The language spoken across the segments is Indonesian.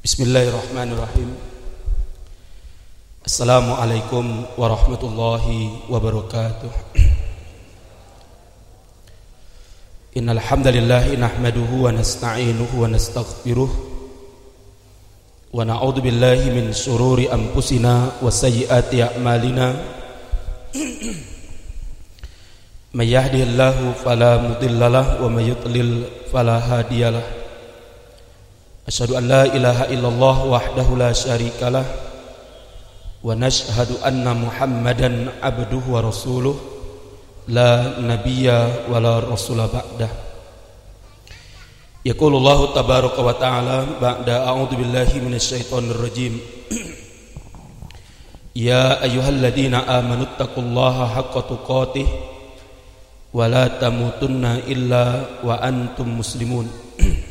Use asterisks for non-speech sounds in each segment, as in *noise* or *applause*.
Bismillahirrahmanirrahim. Assalamualaikum warahmatullahi wabarakatuh. Innal hamdalillah nahmaduhu wa nasta'inuhu wa nastaghfiruh wa na'udzu billahi min shururi anfusina wa sayyiati a'malina. May yahdihillahu wa may yudlil Asyhadu an la ilaha illallah wahdahu la syarikalah wa nashhadu anna Muhammadan abduhu wa rasuluh. La nabiyya wa la rasula ba'dah Yaqulu Allah tabaraka wa ta'ala ba'da. A'udzu billahi minasyaitonir rajim. *clears throat* Ya ayyuhalladzina amanu taqullaha haqqa tuqatih wa la tamutunna illa wa antum *clears throat*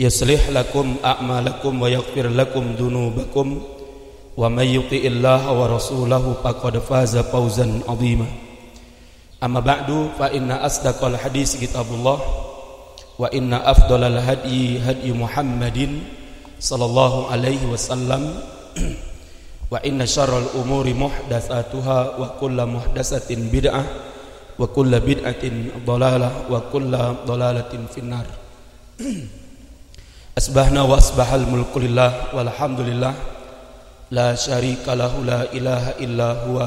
يصلح لكم أعمالكم ويغفر لكم ذنوبكم ومن يطع الله ورسوله فقد فاز فوزا عظيما. أما بعد فإن أصدق الحديث كتاب الله وإن أفضل الهدي هدي محمد صلى الله عليه وسلم *clears throat* وإن شر الأمور محدثاتها وكل محدثة بدعة وكل بدعة ضلالة وكل ضلالة في النار. *clears throat* Asbahna wa asbahal mulku lillah walhamdulillah la syarika lahu la ilaha illa huwa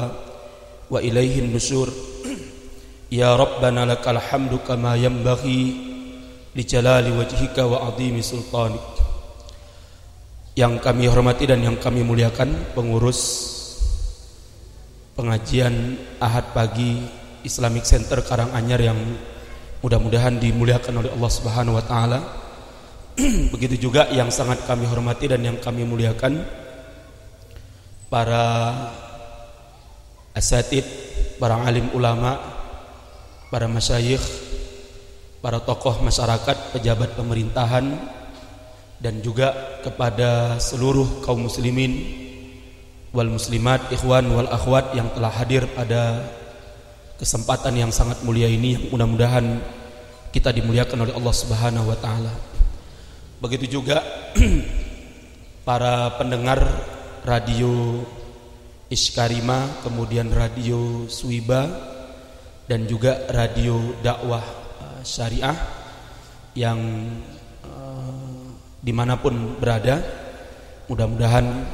wa ilaihin nusyur Ya Rabbana lakal hamdu kama yanbaghi li jalali wajhika wa azimi sultanik. Yang kami hormati dan yang kami muliakan pengurus pengajian Ahad pagi Islamic Center Karanganyar yang mudah-mudahan dimuliakan oleh Allah Subhanahu wa taala. *clears throat* Begitu juga yang sangat kami hormati dan yang kami muliakan para asatid, para alim ulama para masyayikh, para tokoh masyarakat, pejabat pemerintahan dan juga kepada seluruh kaum muslimin wal muslimat, ikhwan wal akhwat yang telah hadir pada kesempatan yang sangat mulia ini yang mudah-mudahan kita dimuliakan oleh Allah Subhanahu wa taala. Begitu juga *clears throat* para pendengar radio Iskarima, kemudian radio Suiba dan juga radio dakwah uh, syariah yang uh, di mana pun berada. Mudah-mudahan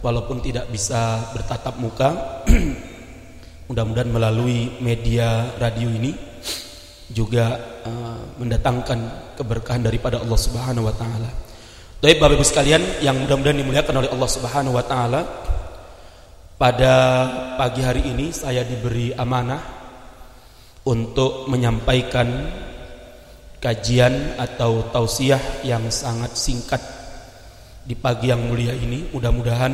walaupun tidak bisa bertatap muka *clears throat* mudah-mudahan melalui media radio ini juga uh, mendatangkan keberkahan daripada Allah Subhanahu wa taala. Baik Bapak Ibu sekalian yang mudah-mudahan dimuliakan oleh Allah Subhanahu wa taala. Pada pagi hari ini saya diberi amanah untuk menyampaikan kajian atau tausiah yang sangat singkat di pagi yang mulia ini. Mudah-mudahan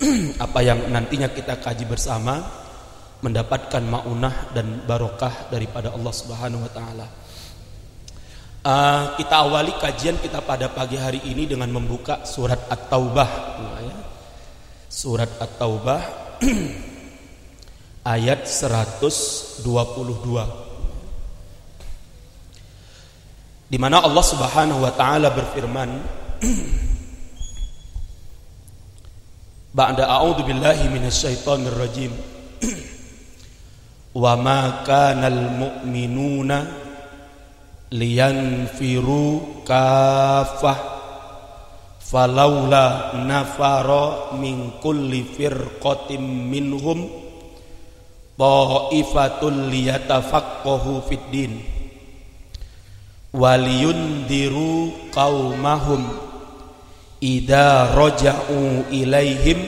*clears throat* apa yang nantinya kita kaji bersama mendapatkan maunah dan barokah daripada Allah Subhanahu wa taala. Uh, kita awali kajian kita pada pagi hari ini dengan membuka surat At-Taubah. Nah, ya. Surat At-Taubah *clears throat* ayat 122 di mana Allah Subhanahu wa taala berfirman *clears throat* Ba'da a'udzu billahi minasyaitonir rajim *clears throat* Wa ma kanal mu'minuna liyanfiru kafah. Falaula nafara min kulli firqatin minhum Ta'ifatul liyatafaqahu fid din. Waliyundiru qaumahum idza raja'u ilaihim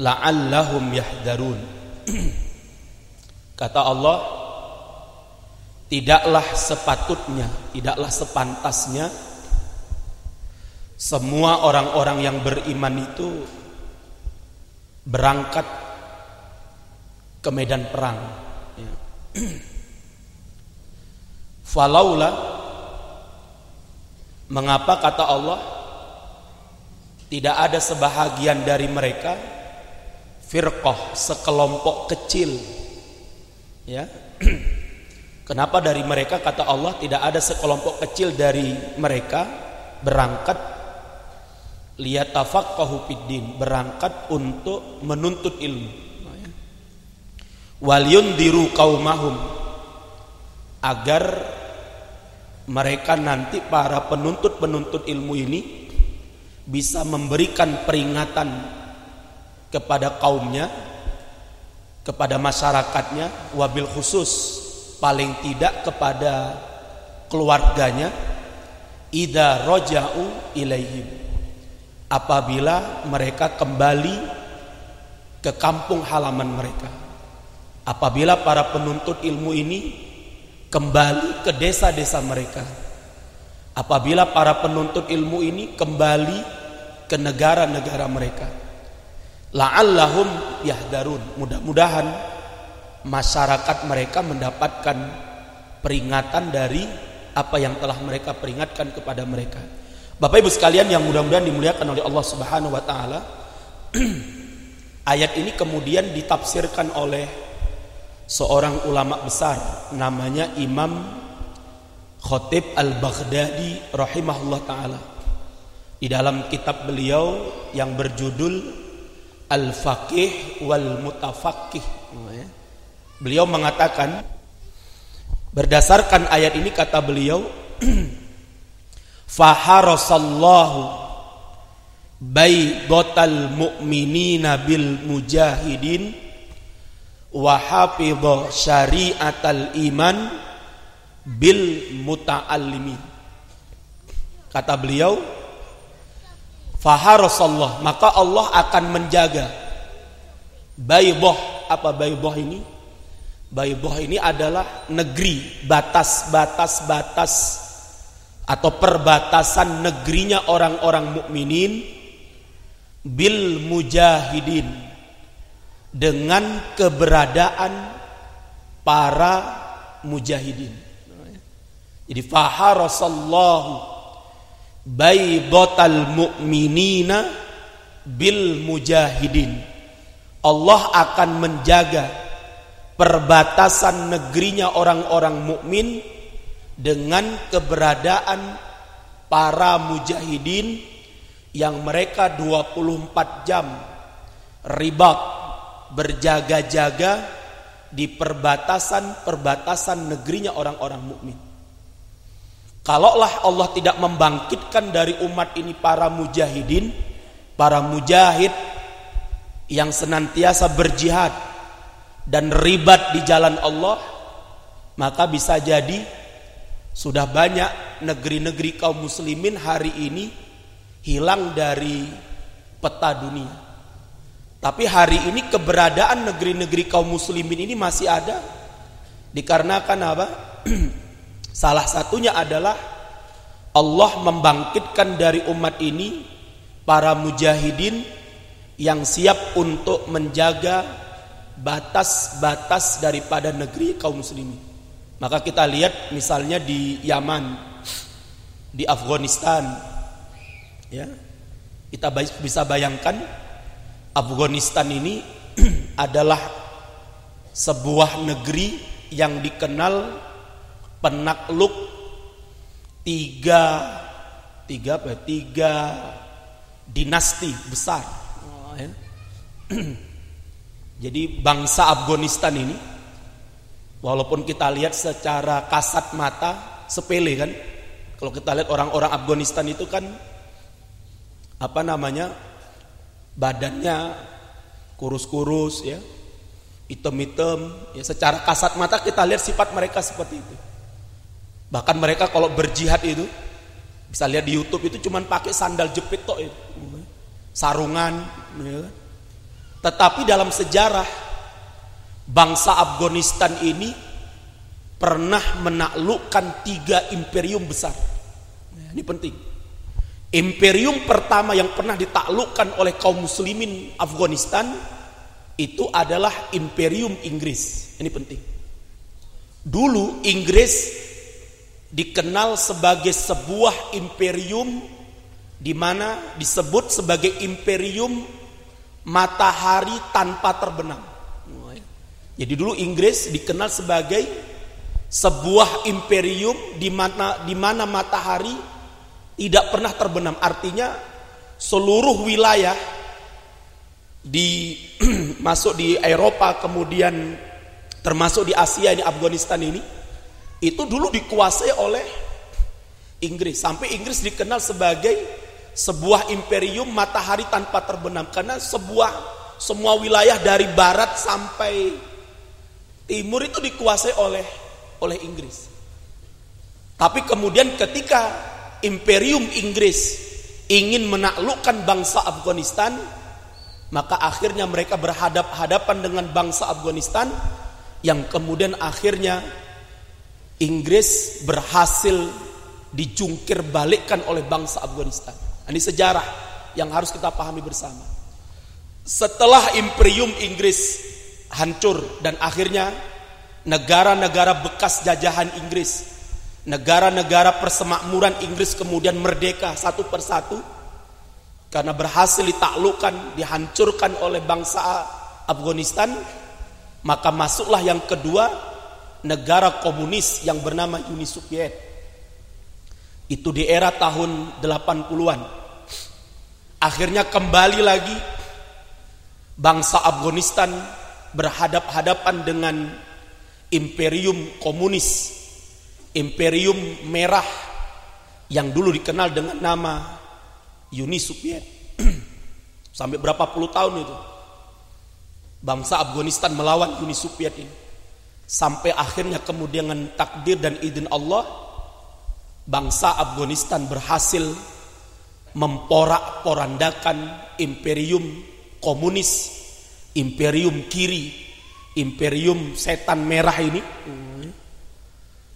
la'allahum yahdharun. *clears throat* Kata Allah tidaklah sepatutnya tidaklah sepantasnya semua orang-orang yang beriman itu berangkat ke medan perang. Ya. *clears throat* Falaula mengapa kata Allah tidak ada sebahagian dari mereka firqah sekelompok kecil ya *clears throat* Kenapa dari mereka kata Allah tidak ada sekelompok kecil dari mereka berangkat liyatafaqahu fiddin, berangkat untuk menuntut ilmu. Wal yundiru qaumahum agar mereka nanti para penuntut-penuntut ilmu ini bisa memberikan peringatan kepada kaumnya, kepada masyarakatnya, wabil khusus paling tidak kepada keluarganya, ida roja'u ilaihim apabila mereka kembali ke kampung halaman mereka. Apabila para penuntut ilmu ini kembali ke desa-desa mereka. Apabila para penuntut ilmu ini kembali ke negara-negara mereka. La'allahum yahdarun. Mudah-mudahan masyarakat mereka mendapatkan peringatan dari apa yang telah mereka peringatkan kepada mereka. Bapak Ibu sekalian yang mudah-mudahan dimuliakan oleh Allah Subhanahu wa taala. *clears throat* Ayat ini kemudian ditafsirkan oleh seorang ulama besar namanya Imam Khatib Al-Baghdadi rahimahullah taala. Di dalam kitab beliau yang berjudul Al-Faqih wal Mutafaqih. Beliau mengatakan berdasarkan ayat ini kata beliau *clears throat* faharasallahu baydatal mu'minina bil mujahidin wa hafidha syari'atal iman bil muta'allimin. Kata beliau faharasallah maka Allah akan menjaga baydah apa baydah ini baydah ini adalah negeri batas-batas batas atau perbatasan negerinya orang-orang mukminin bil mujahidin dengan keberadaan para mujahidin. Jadi faharasallahu baydatal mu'minina bil mujahidin. Allah akan menjaga perbatasan negerinya orang-orang mukmin dengan keberadaan para mujahidin yang mereka 24 jam ribat berjaga-jaga di perbatasan-perbatasan negerinya orang-orang mukmin. Kalaulah Allah tidak membangkitkan dari umat ini para mujahidin, para mujahid yang senantiasa berjihad dan ribat di jalan Allah, maka bisa jadi sudah banyak negeri-negeri kaum muslimin hari ini hilang dari peta dunia. Tapi hari ini keberadaan negeri-negeri kaum muslimin ini masih ada. Dikarenakan apa? *clears throat* Salah satunya adalah Allah membangkitkan dari umat ini para mujahidin yang siap untuk menjaga batas-batas daripada negeri kaum muslimin. Maka kita lihat misalnya di Yaman, di Afghanistan, ya kita bisa bayangkan Afghanistan ini *clears throat* adalah sebuah negeri yang dikenal penakluk tiga tiga apa ya, tiga dinasti besar. Oh, ya. *clears throat* Jadi bangsa Afghanistan ini Walaupun kita lihat secara kasat mata sepele kan. Kalau kita lihat orang-orang Afghanistan itu kan apa namanya? badannya kurus-kurus ya. Hitam-hitam ya secara kasat mata kita lihat sifat mereka seperti itu. Bahkan mereka kalau berjihad itu bisa lihat di YouTube itu cuman pakai sandal jepit tok itu. Sarungan ya kan. Tetapi dalam sejarah bangsa Afghanistan ini pernah menaklukkan tiga imperium besar. Ini penting. Imperium pertama yang pernah ditaklukkan oleh kaum muslimin Afghanistan itu adalah Imperium Inggris. Ini penting. Dulu Inggris dikenal sebagai sebuah imperium di mana disebut sebagai imperium matahari tanpa terbenam. Jadi dulu Inggris dikenal sebagai sebuah imperium di mana di mana matahari tidak pernah terbenam. Artinya seluruh wilayah di *clears throat* masuk di Eropa kemudian termasuk di Asia ini Afghanistan ini itu dulu dikuasai oleh Inggris sampai Inggris dikenal sebagai sebuah imperium matahari tanpa terbenam karena sebuah semua wilayah dari barat sampai timur itu dikuasai oleh oleh Inggris. Tapi kemudian ketika imperium Inggris ingin menaklukkan bangsa Afghanistan, maka akhirnya mereka berhadap-hadapan dengan bangsa Afghanistan yang kemudian akhirnya Inggris berhasil dijungkir balikkan oleh bangsa Afghanistan. Ini sejarah yang harus kita pahami bersama. Setelah imperium Inggris hancur dan akhirnya negara-negara bekas jajahan Inggris, negara-negara persemakmuran Inggris kemudian merdeka satu persatu karena berhasil ditaklukkan, dihancurkan oleh bangsa Afghanistan, maka masuklah yang kedua negara komunis yang bernama Uni Soviet. Itu di era tahun 80-an. Akhirnya kembali lagi bangsa Afghanistan berhadap-hadapan dengan imperium komunis, imperium merah yang dulu dikenal dengan nama Uni Soviet. *clears throat* Sampai berapa puluh tahun itu bangsa Afghanistan melawan Uni Soviet ini. Sampai akhirnya kemudian takdir dan izin Allah bangsa Afghanistan berhasil memporak-porandakan imperium komunis, imperium kiri, imperium setan merah ini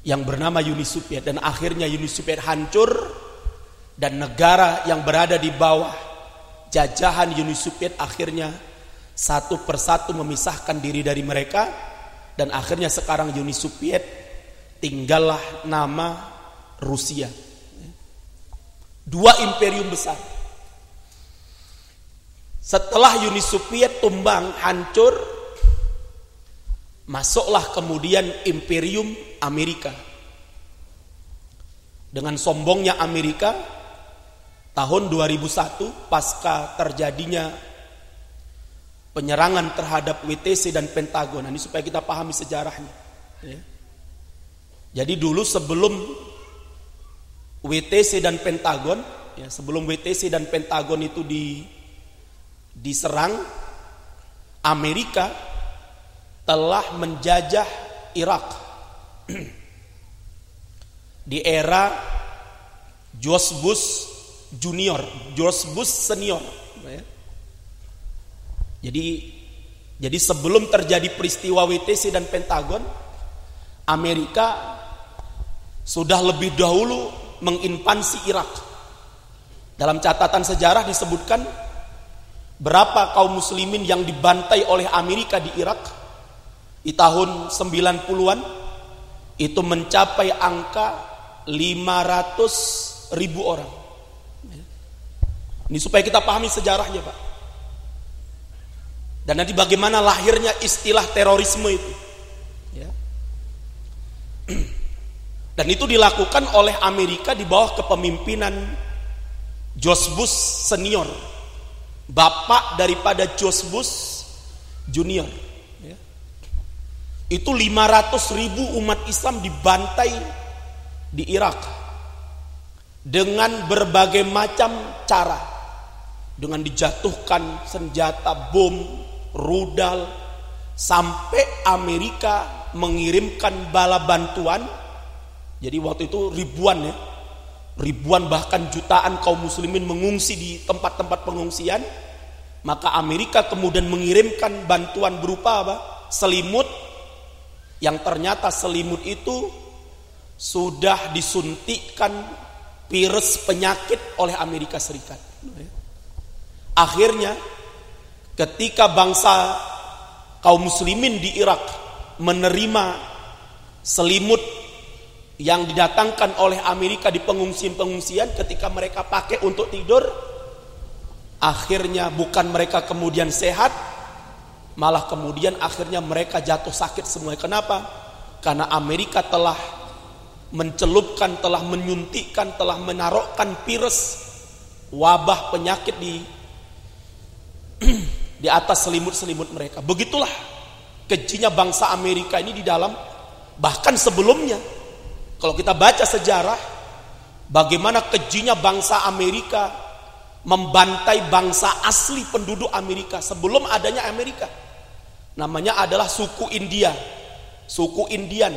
yang bernama Uni Soviet dan akhirnya Uni Soviet hancur dan negara yang berada di bawah jajahan Uni Soviet akhirnya satu persatu memisahkan diri dari mereka dan akhirnya sekarang Uni Soviet tinggallah nama Rusia. Dua imperium besar. Setelah Uni Soviet tumbang, hancur, masuklah kemudian imperium Amerika. Dengan sombongnya Amerika, tahun 2001 pasca terjadinya penyerangan terhadap WTC dan Pentagon. Nah, ini supaya kita pahami sejarahnya. Ya. Jadi dulu sebelum WTC dan Pentagon, ya, sebelum WTC dan Pentagon itu di, diserang, Amerika telah menjajah Irak *clears throat* di era George Bush Junior, George Bush Senior. Ya. Jadi jadi sebelum terjadi peristiwa WTC dan Pentagon, Amerika sudah lebih dahulu menginvasi Irak. Dalam catatan sejarah disebutkan berapa kaum muslimin yang dibantai oleh Amerika di Irak di tahun 90-an itu mencapai angka 500 ribu orang. Ini supaya kita pahami sejarahnya Pak. Dan nanti bagaimana lahirnya istilah terorisme itu. Ya. Dan itu dilakukan oleh Amerika di bawah kepemimpinan George Bush senior. Bapak daripada George Bush junior. Ya. Itu 500 ribu umat Islam dibantai di Irak. Dengan berbagai macam cara. Dengan dijatuhkan senjata bom, rudal sampai Amerika mengirimkan bala bantuan. Jadi waktu itu ribuan ya, ribuan bahkan jutaan kaum muslimin mengungsi di tempat-tempat pengungsian. Maka Amerika kemudian mengirimkan bantuan berupa apa? Selimut yang ternyata selimut itu sudah disuntikkan virus penyakit oleh Amerika Serikat. Akhirnya ketika bangsa kaum muslimin di Irak menerima selimut yang didatangkan oleh Amerika di pengungsian-pengungsian ketika mereka pakai untuk tidur akhirnya bukan mereka kemudian sehat malah kemudian akhirnya mereka jatuh sakit semua. Kenapa? Karena Amerika telah mencelupkan telah menyuntikkan telah menaruhkan virus wabah penyakit di *clears throat* di atas selimut-selimut mereka. Begitulah kejinya bangsa Amerika ini di dalam bahkan sebelumnya kalau kita baca sejarah bagaimana kejinya bangsa Amerika membantai bangsa asli penduduk Amerika sebelum adanya Amerika. Namanya adalah suku India. Suku Indian.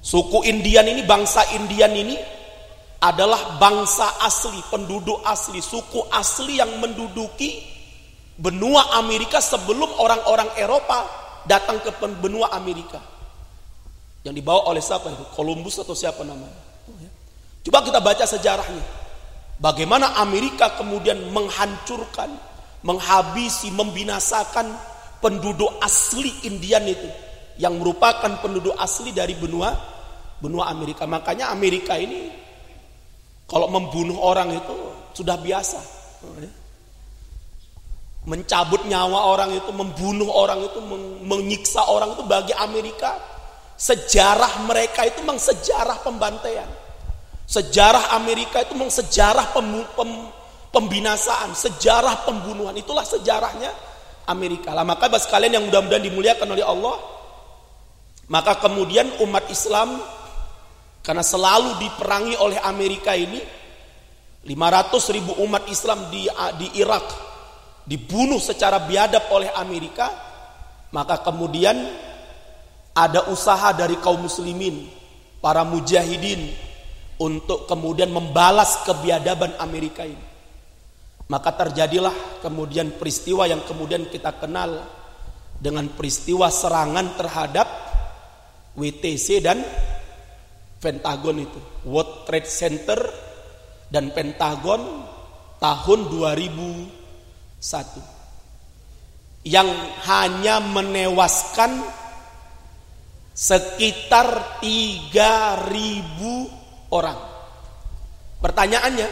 Suku Indian ini bangsa Indian ini adalah bangsa asli, penduduk asli, suku asli yang menduduki benua Amerika sebelum orang-orang Eropa datang ke benua Amerika. Yang dibawa oleh siapa itu? Columbus atau siapa namanya? Ya. Coba kita baca sejarahnya. Bagaimana Amerika kemudian menghancurkan, menghabisi, membinasakan penduduk asli Indian itu yang merupakan penduduk asli dari benua benua Amerika. Makanya Amerika ini kalau membunuh orang itu sudah biasa. Ya. Mencabut nyawa orang itu, membunuh orang itu, menyiksa orang itu bagi Amerika Sejarah mereka itu memang sejarah pembantaian. Sejarah Amerika itu memang sejarah pem, pem, pembinasaan, sejarah pembunuhan. Itulah sejarahnya Amerika. Lah maka bagi kalian yang mudah-mudahan dimuliakan oleh Allah, maka kemudian umat Islam karena selalu diperangi oleh Amerika ini 500 ribu umat Islam di, di Irak dibunuh secara biadab oleh Amerika maka kemudian ada usaha dari kaum muslimin, para mujahidin untuk kemudian membalas kebiadaban Amerika ini. Maka terjadilah kemudian peristiwa yang kemudian kita kenal dengan peristiwa serangan terhadap WTC dan Pentagon itu. World Trade Center dan Pentagon tahun 2001 yang hanya menewaskan sekitar 3000 orang. Pertanyaannya,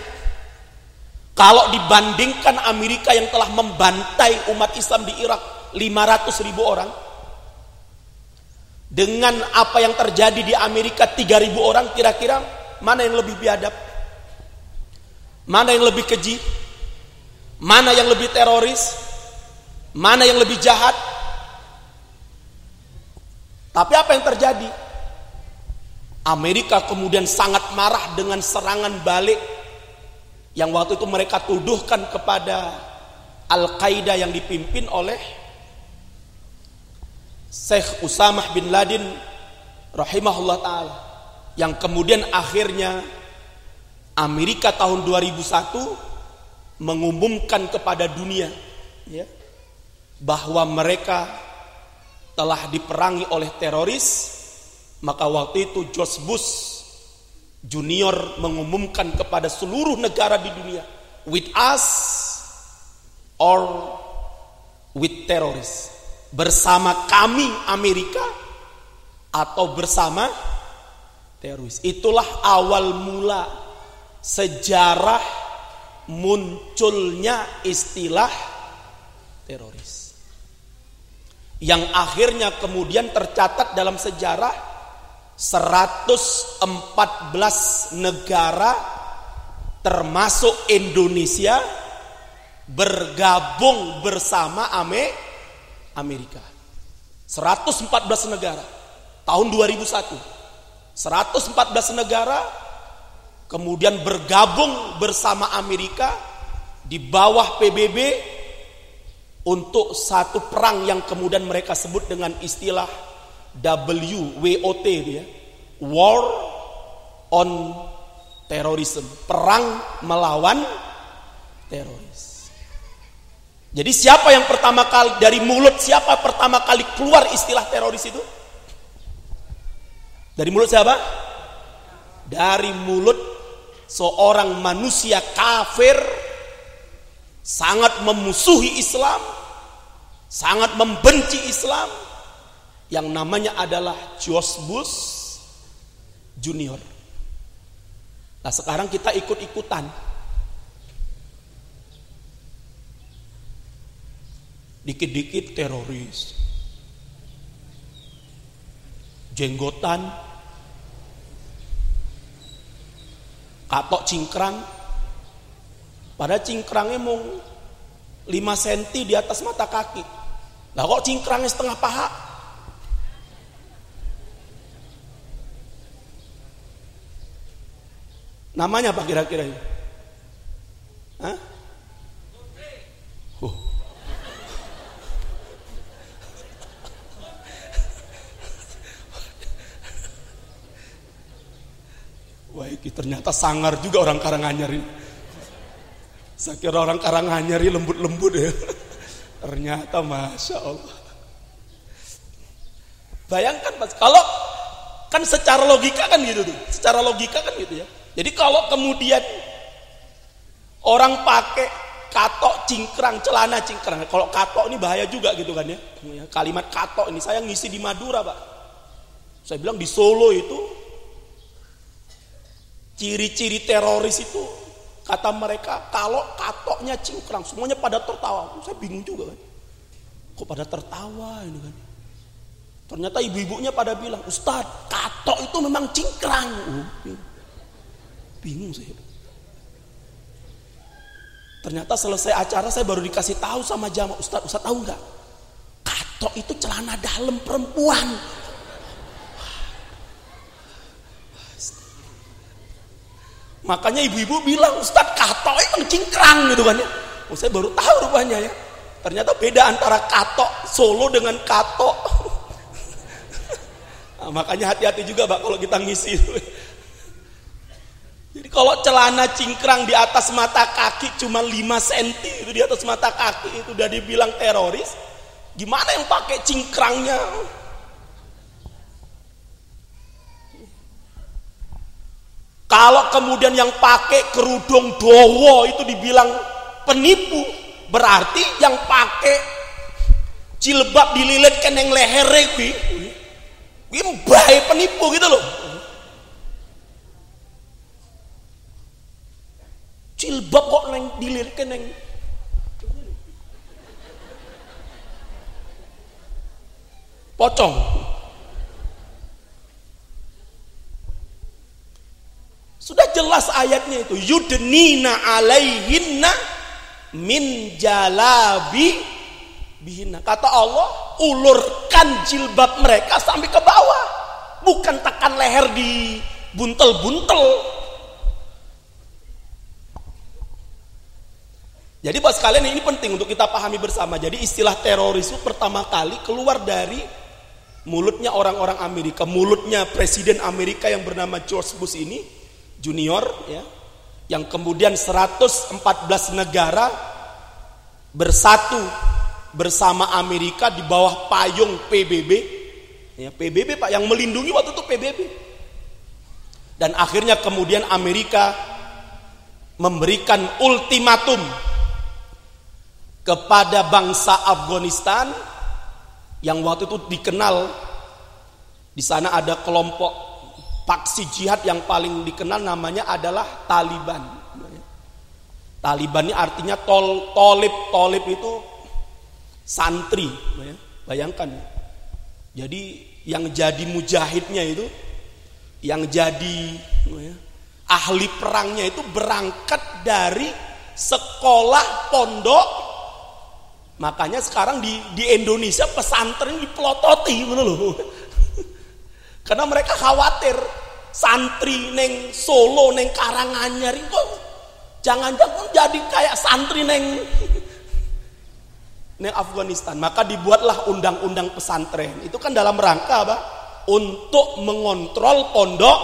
kalau dibandingkan Amerika yang telah membantai umat Islam di Irak 500 ribu orang, dengan apa yang terjadi di Amerika 3000 orang, kira-kira mana yang lebih biadab? Mana yang lebih keji? Mana yang lebih teroris? Mana yang lebih jahat? Tapi apa yang terjadi? Amerika kemudian sangat marah dengan serangan balik yang waktu itu mereka tuduhkan kepada Al-Qaeda yang dipimpin oleh Syekh Usamah bin Laden rahimahullah taala yang kemudian akhirnya Amerika tahun 2001 mengumumkan kepada dunia ya bahwa mereka telah diperangi oleh teroris, maka waktu itu George Bush Junior mengumumkan kepada seluruh negara di dunia, with us or with terrorists. Bersama kami Amerika atau bersama teroris. Itulah awal mula sejarah munculnya istilah teroris yang akhirnya kemudian tercatat dalam sejarah 114 negara termasuk Indonesia bergabung bersama Amerika. 114 negara tahun 2001. 114 negara kemudian bergabung bersama Amerika di bawah PBB untuk satu perang yang kemudian mereka sebut dengan istilah WWOT ya. War on Terrorism, perang melawan teroris. Jadi siapa yang pertama kali dari mulut siapa pertama kali keluar istilah teroris itu? Dari mulut siapa? Dari mulut seorang manusia kafir sangat memusuhi Islam, sangat membenci Islam yang namanya adalah George Junior. Nah sekarang kita ikut-ikutan. Dikit-dikit teroris. Jenggotan. Katok cingkrang. Pada cingkrangnya mau 5 cm di atas mata kaki. Lah kok cingkrangnya setengah paha? Namanya apa kira-kira ini? Hah? Oh. Wah, ternyata sangar juga orang Karanganyar ini. Saya kira orang Karanganyar lembut-lembut ya. *laughs* Ternyata Masya Allah. Bayangkan mas, kalau kan secara logika kan gitu tuh. Secara logika kan gitu ya. Jadi kalau kemudian orang pakai katok cingkrang, celana cingkrang. Kalau katok ini bahaya juga gitu kan ya. Kalimat katok ini saya ngisi di Madura, Pak. Saya bilang di Solo itu ciri-ciri teroris itu kata mereka kalau katoknya cingkrang semuanya pada tertawa. Saya bingung juga kan. Kok pada tertawa ini kan. Ternyata ibu-ibunya pada bilang, Ustadz, katok itu memang cingkrang. Iya. Bingung saya. Ternyata selesai acara saya baru dikasih tahu sama jamaah Ustaz, Ustaz tahu nggak? Katok itu celana dalam perempuan. Makanya ibu-ibu bilang Ustaz katok itu cingkrang gitu kan ya. Oh, saya baru tahu rupanya ya. Ternyata beda antara katok Solo dengan katok. *laughs* nah, makanya hati-hati juga Pak kalau kita ngisi. *laughs* Jadi kalau celana cingkrang di atas mata kaki cuma 5 cm itu di atas mata kaki itu udah dibilang teroris. Gimana yang pakai cingkrangnya? Kalau kemudian yang pakai kerudung dowo itu dibilang penipu, berarti yang pakai jilbab dililit keneng leher kuwi, kuwi penipu gitu loh. Jilbab kok neng dilirik neng pocong. Sudah jelas ayatnya itu. Yudnina alaihinna min jalabi bihina. Kata Allah, ulurkan jilbab mereka sampai ke bawah. Bukan tekan leher di buntel-buntel. Jadi buat sekalian ini penting untuk kita pahami bersama. Jadi istilah teroris itu pertama kali keluar dari mulutnya orang-orang Amerika, mulutnya presiden Amerika yang bernama George Bush ini junior ya, yang kemudian 114 negara bersatu bersama Amerika di bawah payung PBB. Ya, PBB Pak yang melindungi waktu itu PBB. Dan akhirnya kemudian Amerika memberikan ultimatum kepada bangsa Afghanistan yang waktu itu dikenal di sana ada kelompok paksi jihad yang paling dikenal namanya adalah Taliban. Taliban ini artinya tol, tolib, tolib itu santri. Bayangkan. Jadi yang jadi mujahidnya itu, yang jadi ahli perangnya itu berangkat dari sekolah pondok Makanya sekarang di di Indonesia pesantren dipelototi loh. Karena mereka khawatir santri neng Solo neng Karanganyar itu jangan-jangan jadi kayak santri neng *laughs* neng Afghanistan. Maka dibuatlah undang-undang pesantren. Itu kan dalam rangka apa? Untuk mengontrol pondok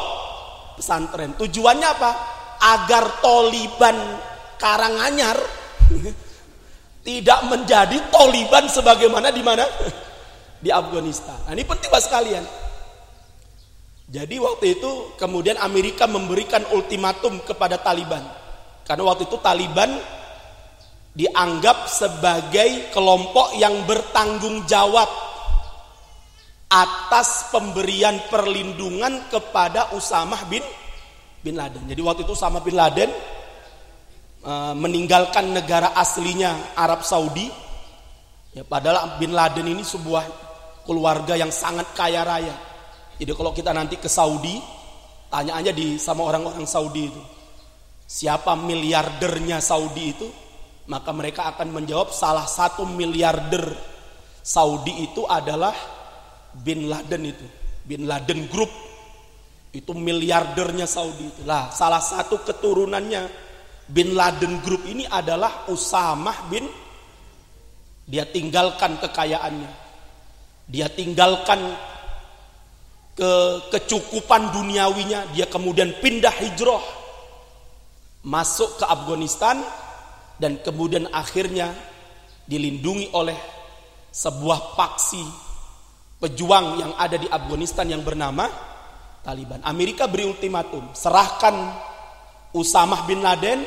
pesantren. Tujuannya apa? Agar Taliban Karanganyar *laughs* tidak menjadi Taliban sebagaimana di mana? *laughs* Di Afghanistan. Nah, ini penting buat sekalian. Jadi waktu itu kemudian Amerika memberikan ultimatum kepada Taliban. Karena waktu itu Taliban dianggap sebagai kelompok yang bertanggung jawab atas pemberian perlindungan kepada Usamah bin bin Laden. Jadi waktu itu Usamah bin Laden uh, meninggalkan negara aslinya Arab Saudi. Ya, padahal bin Laden ini sebuah keluarga yang sangat kaya raya jadi kalau kita nanti ke Saudi, tanya aja di sama orang-orang Saudi itu. Siapa miliardernya Saudi itu? Maka mereka akan menjawab salah satu miliarder Saudi itu adalah Bin Laden itu. Bin Laden Group. Itu miliardernya Saudi. Lah, salah satu keturunannya Bin Laden Group ini adalah Usamah bin dia tinggalkan kekayaannya. Dia tinggalkan ke kecukupan duniawinya, dia kemudian pindah hijrah masuk ke Afghanistan dan kemudian akhirnya dilindungi oleh sebuah paksi pejuang yang ada di Afghanistan yang bernama Taliban. Amerika beri ultimatum, serahkan Usamah bin Laden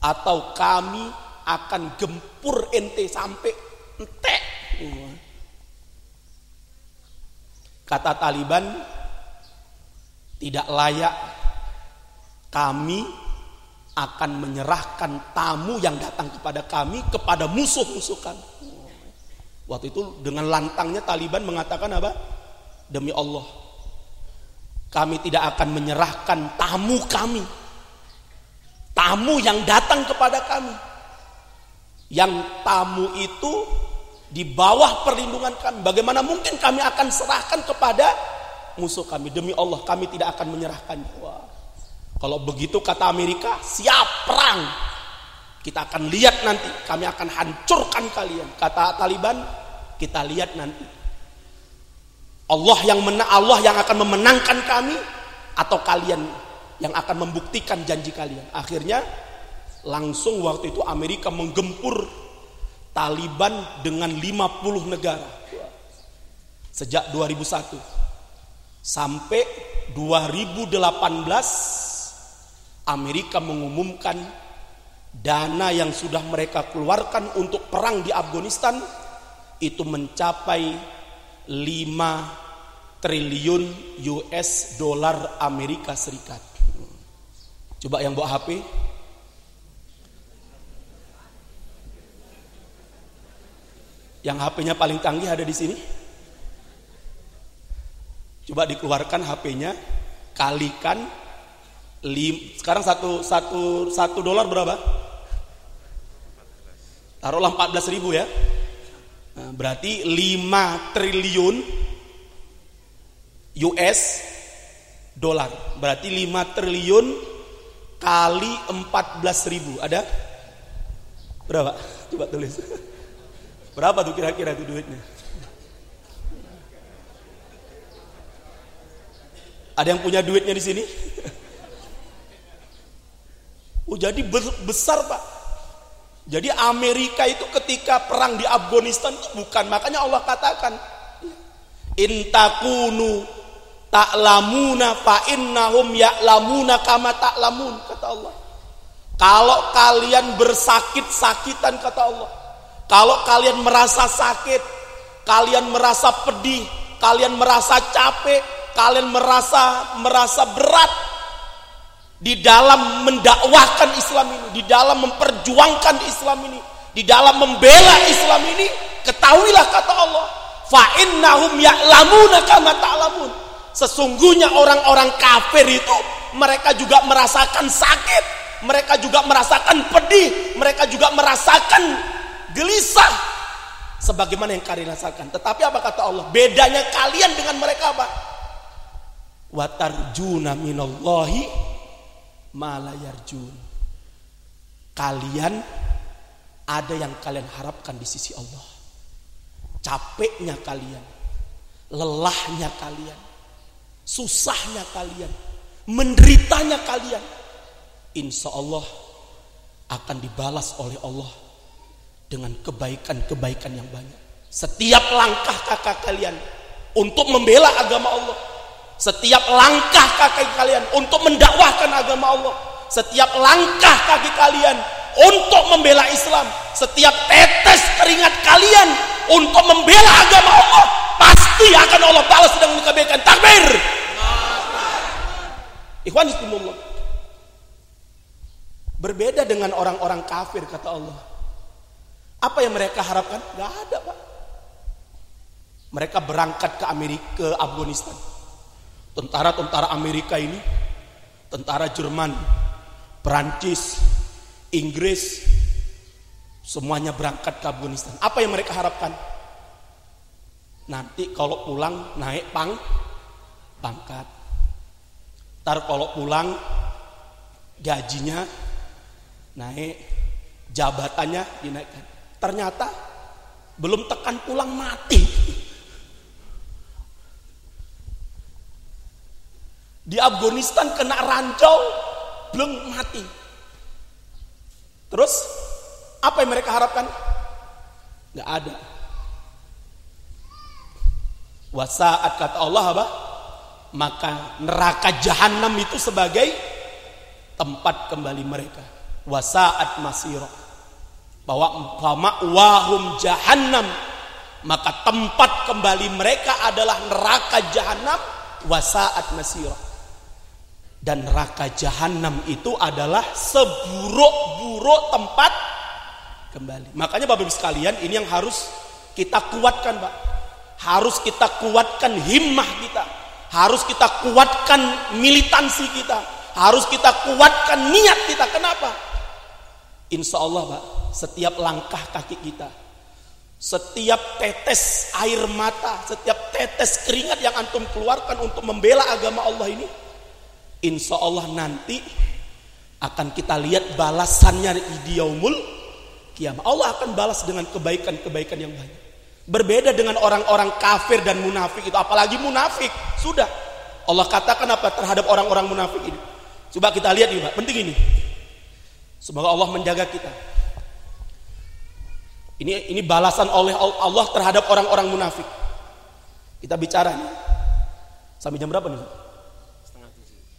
atau kami akan gempur ente sampai entek. Kata Taliban, tidak layak kami akan menyerahkan tamu yang datang kepada kami kepada musuh-musuh kami. Waktu itu dengan lantangnya Taliban mengatakan apa? Demi Allah, kami tidak akan menyerahkan tamu kami. Tamu yang datang kepada kami. Yang tamu itu di bawah perlindungan kami. Bagaimana mungkin kami akan serahkan kepada musuh kami? Demi Allah kami tidak akan menyerahkannya. Wah. Kalau begitu kata Amerika, siap perang. Kita akan lihat nanti, kami akan hancurkan kalian. Kata Taliban, kita lihat nanti. Allah yang menang, Allah yang akan memenangkan kami atau kalian yang akan membuktikan janji kalian. Akhirnya langsung waktu itu Amerika menggempur Taliban dengan 50 negara sejak 2001 sampai 2018 Amerika mengumumkan dana yang sudah mereka keluarkan untuk perang di Afghanistan itu mencapai 5 triliun US dollar Amerika Serikat. Coba yang bawa HP Yang HP-nya paling canggih ada di sini. Coba dikeluarkan HP-nya, kalikan lim, sekarang satu satu satu dolar berapa? Taruhlah 14 ribu ya. Nah, berarti 5 triliun US dolar. Berarti 5 triliun kali 14 ribu. Ada? Berapa? Coba tulis. *laughs* Berapa tuh kira-kira itu duitnya? Ada yang punya duitnya di sini? *laughs* Oh jadi besar pak. Jadi Amerika itu ketika perang di Afghanistan itu bukan makanya Allah katakan intakunu ta'lamuna fa innahum ya'lamuna kama ta'lamun kata Allah. Kalau kalian bersakit-sakitan kata Allah, kalau kalian merasa sakit, kalian merasa pedih, kalian merasa capek, kalian merasa merasa berat di dalam mendakwahkan Islam ini, di dalam memperjuangkan Islam ini, di dalam membela Islam ini, ketahuilah kata Allah, fa innahum ya'lamuna kama ta'lamun. Sesungguhnya orang-orang kafir itu mereka juga merasakan sakit, mereka juga merasakan pedih, mereka juga merasakan gelisah sebagaimana yang kalian rasakan. Tetapi apa kata Allah? Bedanya kalian dengan mereka apa? Watarjuna minallahi malayarjun. Kalian ada yang kalian harapkan di sisi Allah. Capeknya kalian, lelahnya kalian, susahnya kalian, menderitanya kalian. Insya Allah akan dibalas oleh Allah dengan kebaikan-kebaikan yang banyak. Setiap langkah kakak kalian untuk membela agama Allah, Setiap langkah kaki kalian untuk mendakwahkan agama Allah. Setiap langkah kaki kalian untuk membela Islam. Setiap tetes keringat kalian untuk membela agama Allah. Pasti akan Allah balas dengan kebaikan. Takbir. Ikhwan. Berbeda dengan orang-orang kafir kata Allah. Apa yang mereka harapkan? Gak ada pak. Mereka berangkat ke Amerika, ke Afghanistan. Tentara-tentara Amerika ini, tentara Jerman, Perancis, Inggris, semuanya berangkat ke Afghanistan. Apa yang mereka harapkan? Nanti kalau pulang naik pang, pangkat. Ntar kalau pulang gajinya naik, jabatannya dinaikkan. Ternyata belum tekan pulang mati. Di Afghanistan kena rancau, belum mati. Terus apa yang mereka harapkan? Gak ada. Wasaat kata Allah apa? Maka neraka jahanam itu sebagai tempat kembali mereka. Wasaat masiro. Bahwa fama wahum jahannam. Maka tempat kembali mereka adalah neraka jahanam. Wasaat masiro dan neraka jahanam itu adalah seburuk-buruk tempat kembali. Makanya Bapak Ibu sekalian ini yang harus kita kuatkan, Pak. Harus kita kuatkan himmah kita. Harus kita kuatkan militansi kita. Harus kita kuatkan niat kita. Kenapa? Insya Allah, Pak, setiap langkah kaki kita, setiap tetes air mata, setiap tetes keringat yang antum keluarkan untuk membela agama Allah ini, insya Allah nanti akan kita lihat balasannya di yaumul kiamat. Allah akan balas dengan kebaikan-kebaikan yang banyak. Berbeda dengan orang-orang kafir dan munafik itu, apalagi munafik. Sudah Allah katakan apa terhadap orang-orang munafik ini? Coba kita lihat ini. Penting ini. Semoga Allah menjaga kita. Ini ini balasan oleh Allah terhadap orang-orang munafik. Kita bicara nih. Sampai jam berapa nih?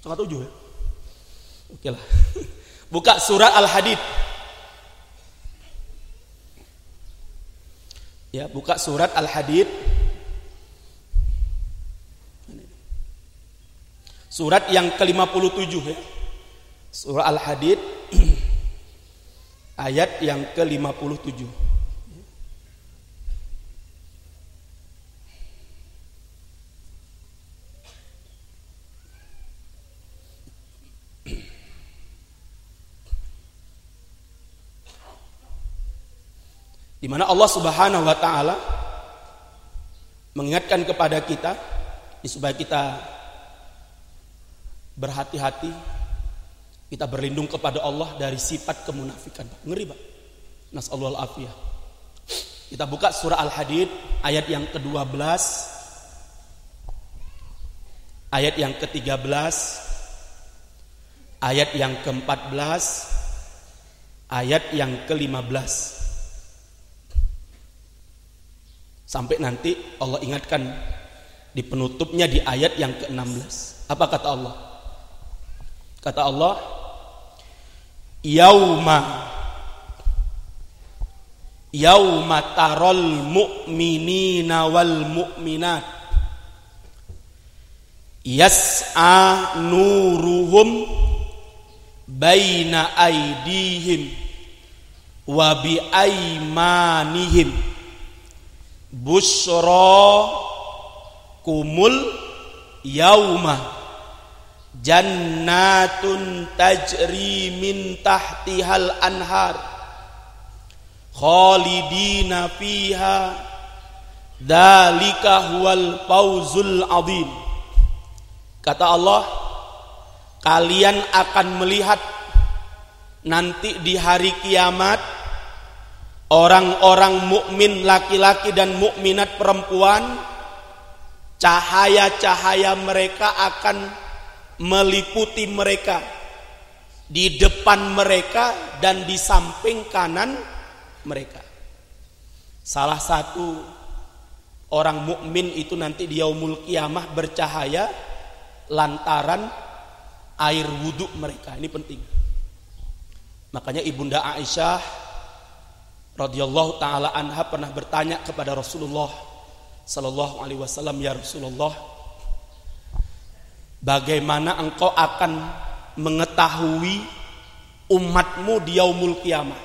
Setengah tujuh ya? Oke lah. *laughs* Buka surat Al-Hadid. Ya, buka surat Al-Hadid. Surat yang ke-57 ya. Surah Al-Hadid *clears throat* ayat yang ke-57. Di mana Allah Subhanahu wa taala mengingatkan kepada kita supaya kita berhati-hati kita berlindung kepada Allah dari sifat kemunafikan. Ngeri, Pak. Nasallahu afiyah. Kita buka surah Al-Hadid ayat yang ke-12 ayat yang ke-13 ayat yang ke-14 ayat yang ke-15 Sampai nanti Allah ingatkan di penutupnya di ayat yang ke-16. Apa kata Allah? Kata Allah, "Yauma yauma taral mu'minina wal mu'minat yas'a nuruhum baina aidihim wa bi aimanihim." Busra kumul yauma. Jannatun tajri min tahtihal anhar. Khalidina fiha. Dalika huwal fawzul azim. Kata Allah kalian akan melihat nanti di hari kiamat Orang-orang mukmin laki-laki dan mukminat perempuan cahaya-cahaya mereka akan meliputi mereka di depan mereka dan di samping kanan mereka. Salah satu orang mukmin itu nanti di yaumul kiamah bercahaya lantaran air wudhu mereka. Ini penting. Makanya Ibunda Aisyah radhiyallahu taala anha pernah bertanya kepada Rasulullah sallallahu alaihi wasallam, "Ya Rasulullah, bagaimana engkau akan mengetahui umatmu di yaumul kiamah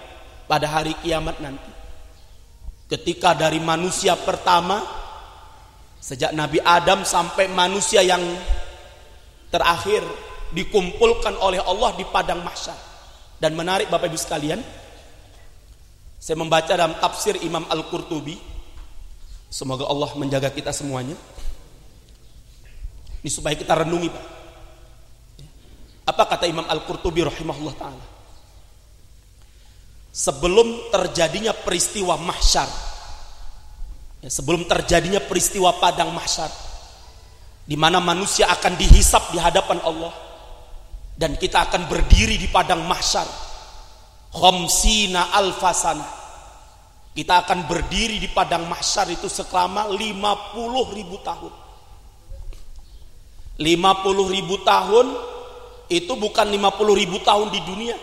pada hari kiamat nanti?" Ketika dari manusia pertama sejak Nabi Adam sampai manusia yang terakhir dikumpulkan oleh Allah di padang mahsyar. Dan menarik Bapak Ibu sekalian, saya membaca dalam tafsir Imam Al-Qurtubi. Semoga Allah menjaga kita semuanya. Ini supaya kita renungi, Pak. Apa kata Imam Al-Qurtubi rahimahullah taala? sebelum terjadinya peristiwa mahsyar ya, sebelum terjadinya peristiwa padang mahsyar di mana manusia akan dihisap di hadapan Allah dan kita akan berdiri di padang mahsyar khamsina alfasana kita akan berdiri di padang mahsyar itu selama 50 ribu tahun. 50 ribu tahun itu bukan 50 ribu tahun di dunia.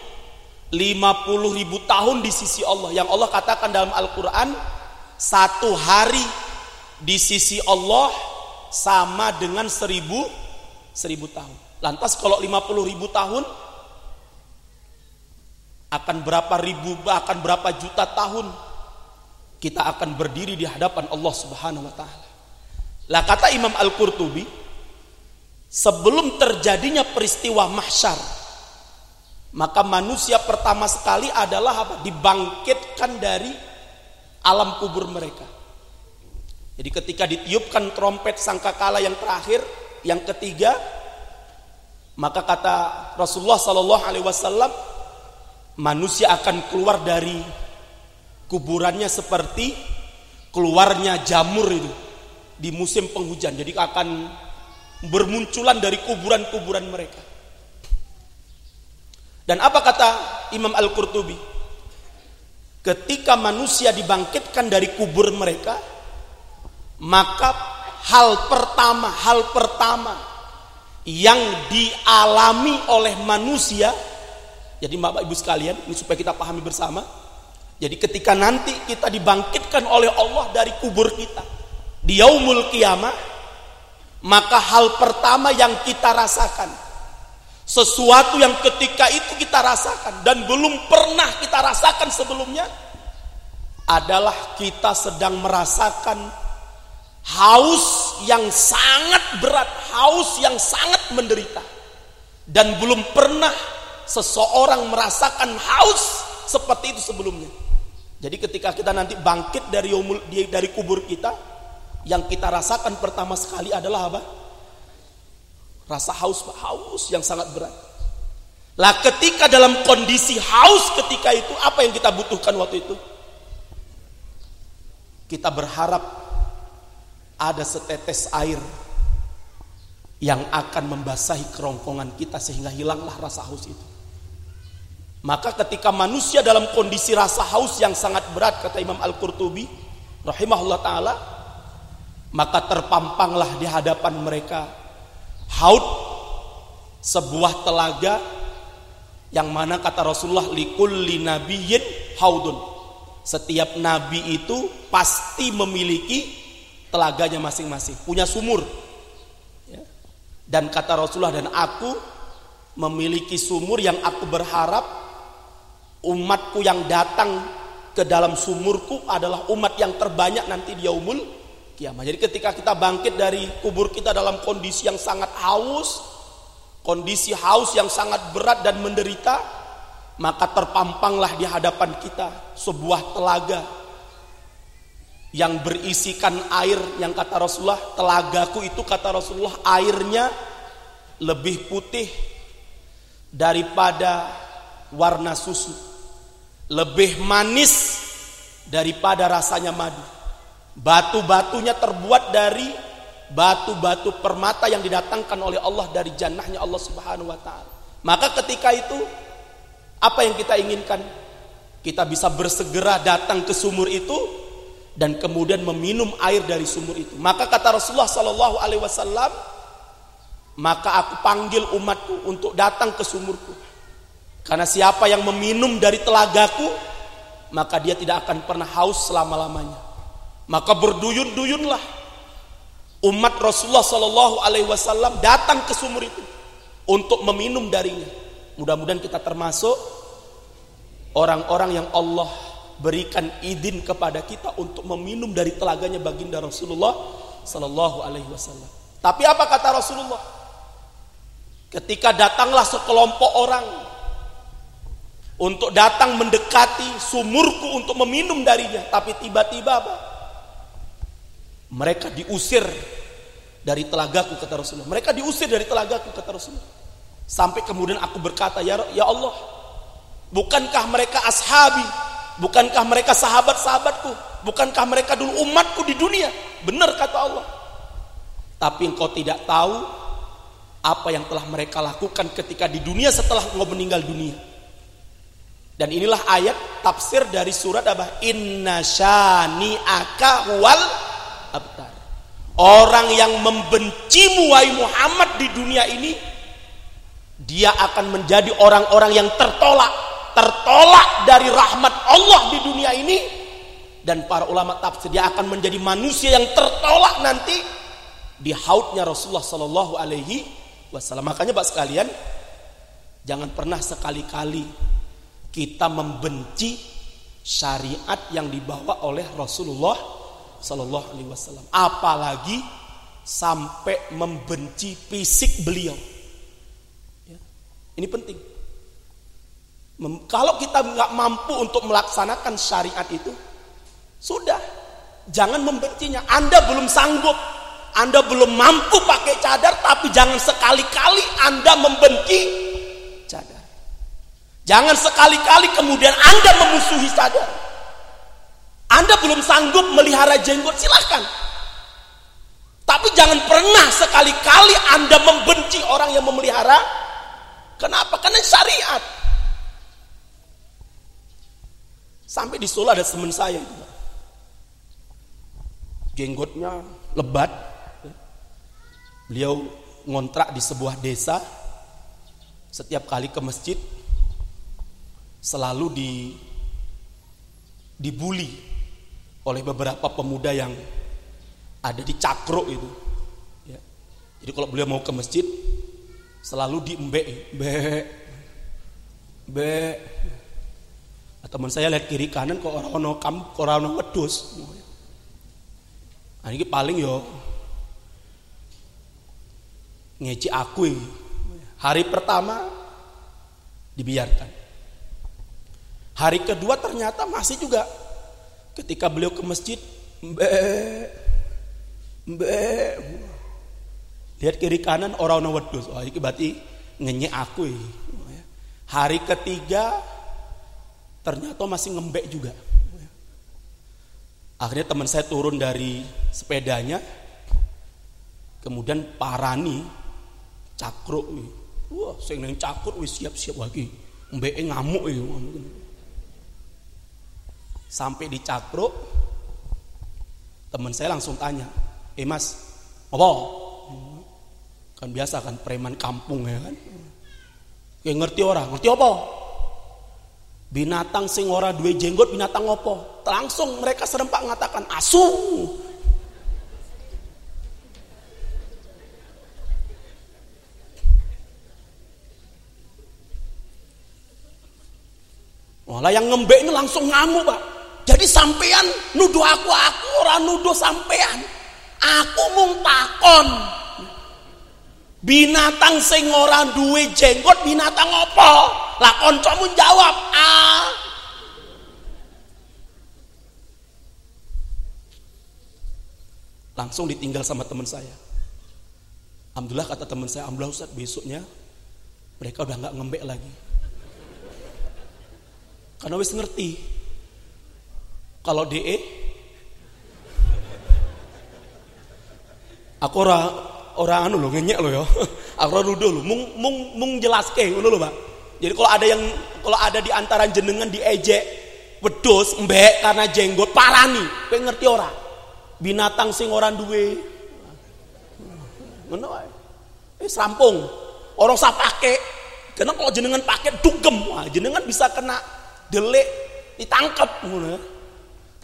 50 ribu tahun di sisi Allah. Yang Allah katakan dalam Al-Quran satu hari di sisi Allah sama dengan seribu seribu tahun. Lantas kalau 50 ribu tahun akan berapa ribu akan berapa juta tahun kita akan berdiri di hadapan Allah Subhanahu wa taala. Lah kata Imam Al-Qurtubi sebelum terjadinya peristiwa mahsyar maka manusia pertama sekali adalah apa? Dibangkitkan dari alam kubur mereka. Jadi ketika ditiupkan trompet sangkakala yang terakhir, yang ketiga, maka kata Rasulullah Sallallahu Alaihi Wasallam, manusia akan keluar dari kuburannya seperti keluarnya jamur itu di musim penghujan. Jadi akan bermunculan dari kuburan-kuburan mereka. Dan apa kata Imam Al-Qurtubi? Ketika manusia dibangkitkan dari kubur mereka, maka hal pertama, hal pertama yang dialami oleh manusia, jadi Bapak Ibu sekalian, ini supaya kita pahami bersama. Jadi ketika nanti kita dibangkitkan oleh Allah dari kubur kita di yaumul kiamah, maka hal pertama yang kita rasakan sesuatu yang ketika itu kita rasakan dan belum pernah kita rasakan sebelumnya adalah kita sedang merasakan haus yang sangat berat, haus yang sangat menderita. Dan belum pernah seseorang merasakan haus seperti itu sebelumnya. Jadi ketika kita nanti bangkit dari dari kubur kita, yang kita rasakan pertama sekali adalah apa? Rasa haus, haus yang sangat berat. Lah ketika dalam kondisi haus ketika itu apa yang kita butuhkan waktu itu? Kita berharap ada setetes air yang akan membasahi kerongkongan kita sehingga hilanglah rasa haus itu. Maka ketika manusia dalam kondisi rasa haus yang sangat berat kata Imam Al-Qurtubi rahimahullah taala maka terpampanglah di hadapan mereka Haud sebuah telaga yang mana kata Rasulullah likulli nabiyyin haudun. Setiap nabi itu pasti memiliki telaganya masing-masing, punya sumur. Ya. Dan kata Rasulullah dan aku memiliki sumur yang aku berharap umatku yang datang ke dalam sumurku adalah umat yang terbanyak nanti di yaumul kiamat. Jadi ketika kita bangkit dari kubur kita dalam kondisi yang sangat haus, kondisi haus yang sangat berat dan menderita, maka terpampanglah di hadapan kita sebuah telaga yang berisikan air yang kata Rasulullah, telagaku itu kata Rasulullah airnya lebih putih daripada warna susu, lebih manis daripada rasanya madu. Batu-batunya terbuat dari batu-batu permata yang didatangkan oleh Allah dari jannahnya Allah Subhanahu wa taala. Maka ketika itu apa yang kita inginkan? Kita bisa bersegera datang ke sumur itu dan kemudian meminum air dari sumur itu. Maka kata Rasulullah sallallahu alaihi wasallam, maka aku panggil umatku untuk datang ke sumurku. Karena siapa yang meminum dari telagaku, maka dia tidak akan pernah haus selama-lamanya. Maka berduyun-duyunlah umat Rasulullah Shallallahu Alaihi Wasallam datang ke sumur itu untuk meminum darinya. Mudah-mudahan kita termasuk orang-orang yang Allah berikan izin kepada kita untuk meminum dari telaganya baginda Rasulullah Shallallahu Alaihi Wasallam. Tapi apa kata Rasulullah? Ketika datanglah sekelompok orang untuk datang mendekati sumurku untuk meminum darinya, tapi tiba-tiba apa? Mereka diusir dari telagaku kata Rasulullah. Mereka diusir dari telagaku kata Rasulullah. Sampai kemudian aku berkata, "Ya ya Allah, bukankah mereka ashabi? Bukankah mereka sahabat-sahabatku? Bukankah mereka dulu umatku di dunia?" Benar kata Allah. Tapi engkau tidak tahu apa yang telah mereka lakukan ketika di dunia setelah engkau meninggal dunia. Dan inilah ayat tafsir dari surat apa? Inna syani aka wal abtar. Orang yang membenci wahai Muhammad di dunia ini dia akan menjadi orang-orang yang tertolak, tertolak dari rahmat Allah di dunia ini dan para ulama tafsir dia akan menjadi manusia yang tertolak nanti di hautnya Rasulullah Sallallahu Alaihi Wasallam. Makanya pak sekalian, jangan pernah sekali-kali kita membenci syariat yang dibawa oleh Rasulullah Sallallahu Alaihi Wasallam. Apalagi sampai membenci fisik beliau. Ya. Ini penting. Kalau kita nggak mampu untuk melaksanakan syariat itu, sudah jangan membencinya. Anda belum sanggup anda belum mampu pakai cadar, tapi jangan sekali-kali Anda membenci. Jangan sekali-kali kemudian Anda memusuhi cadar. Anda belum sanggup melihara jenggot, silahkan. Tapi jangan pernah sekali-kali Anda membenci orang yang memelihara. Kenapa? Karena syariat. Sampai di Solo ada teman saya. Jenggotnya lebat, Beliau ngontrak di sebuah desa. Setiap kali ke masjid selalu di dibully oleh beberapa pemuda yang ada di cakro itu. Ya. Jadi kalau beliau mau ke masjid selalu di embe, be, be. Teman saya lihat kiri kanan kok orang-orang kam, orang-orang wedus. Nah, ini paling yo ngeci aku hari pertama dibiarkan hari kedua ternyata masih juga. Ketika beliau ke masjid mbe mbe lihat kiri kanan orang orang wedus. Oh ini berarti ngenyek aku hari ketiga ternyata masih ngembek juga. Akhirnya teman saya turun dari sepedanya kemudian parani cakruk wah sing nang cakruk siap-siap lagi. Mbeke ngamuk ya sampai di cakruk teman saya langsung tanya eh mas apa? Kan biasa kan preman kampung ya kan. Kayak ngerti orang ngerti apa? Binatang sing ora duwe jenggot binatang apa? Langsung mereka serempak mengatakan asu. Malah yang ngembek ini langsung ngamuk pak. Jadi sampean nuduh aku, aku orang nuduh sampean. Aku mung takon. Binatang sing ora duwe jenggot binatang apa? Lah kancamu jawab, "Ah." Langsung ditinggal sama teman saya. Alhamdulillah kata teman saya, Alhamdulillah Ustaz besoknya mereka udah nggak ngembek lagi. Karena wis ngerti. Kalau DE Aku ora ora anu lho ngenyek lho ya. *laughs* Aku ora nuduh lho, mung mung mung jelaske ngono lho, Pak. Jadi kalau ada yang kalau ada di antara jenengan diejek wedus mbek karena jenggot parani, kowe ngerti ora? Binatang sing ora duwe. Ngono. Eh serampung. Orang saya pakai. Karena kalau jenengan pakai dugem, jenengan bisa kena delik ditangkap.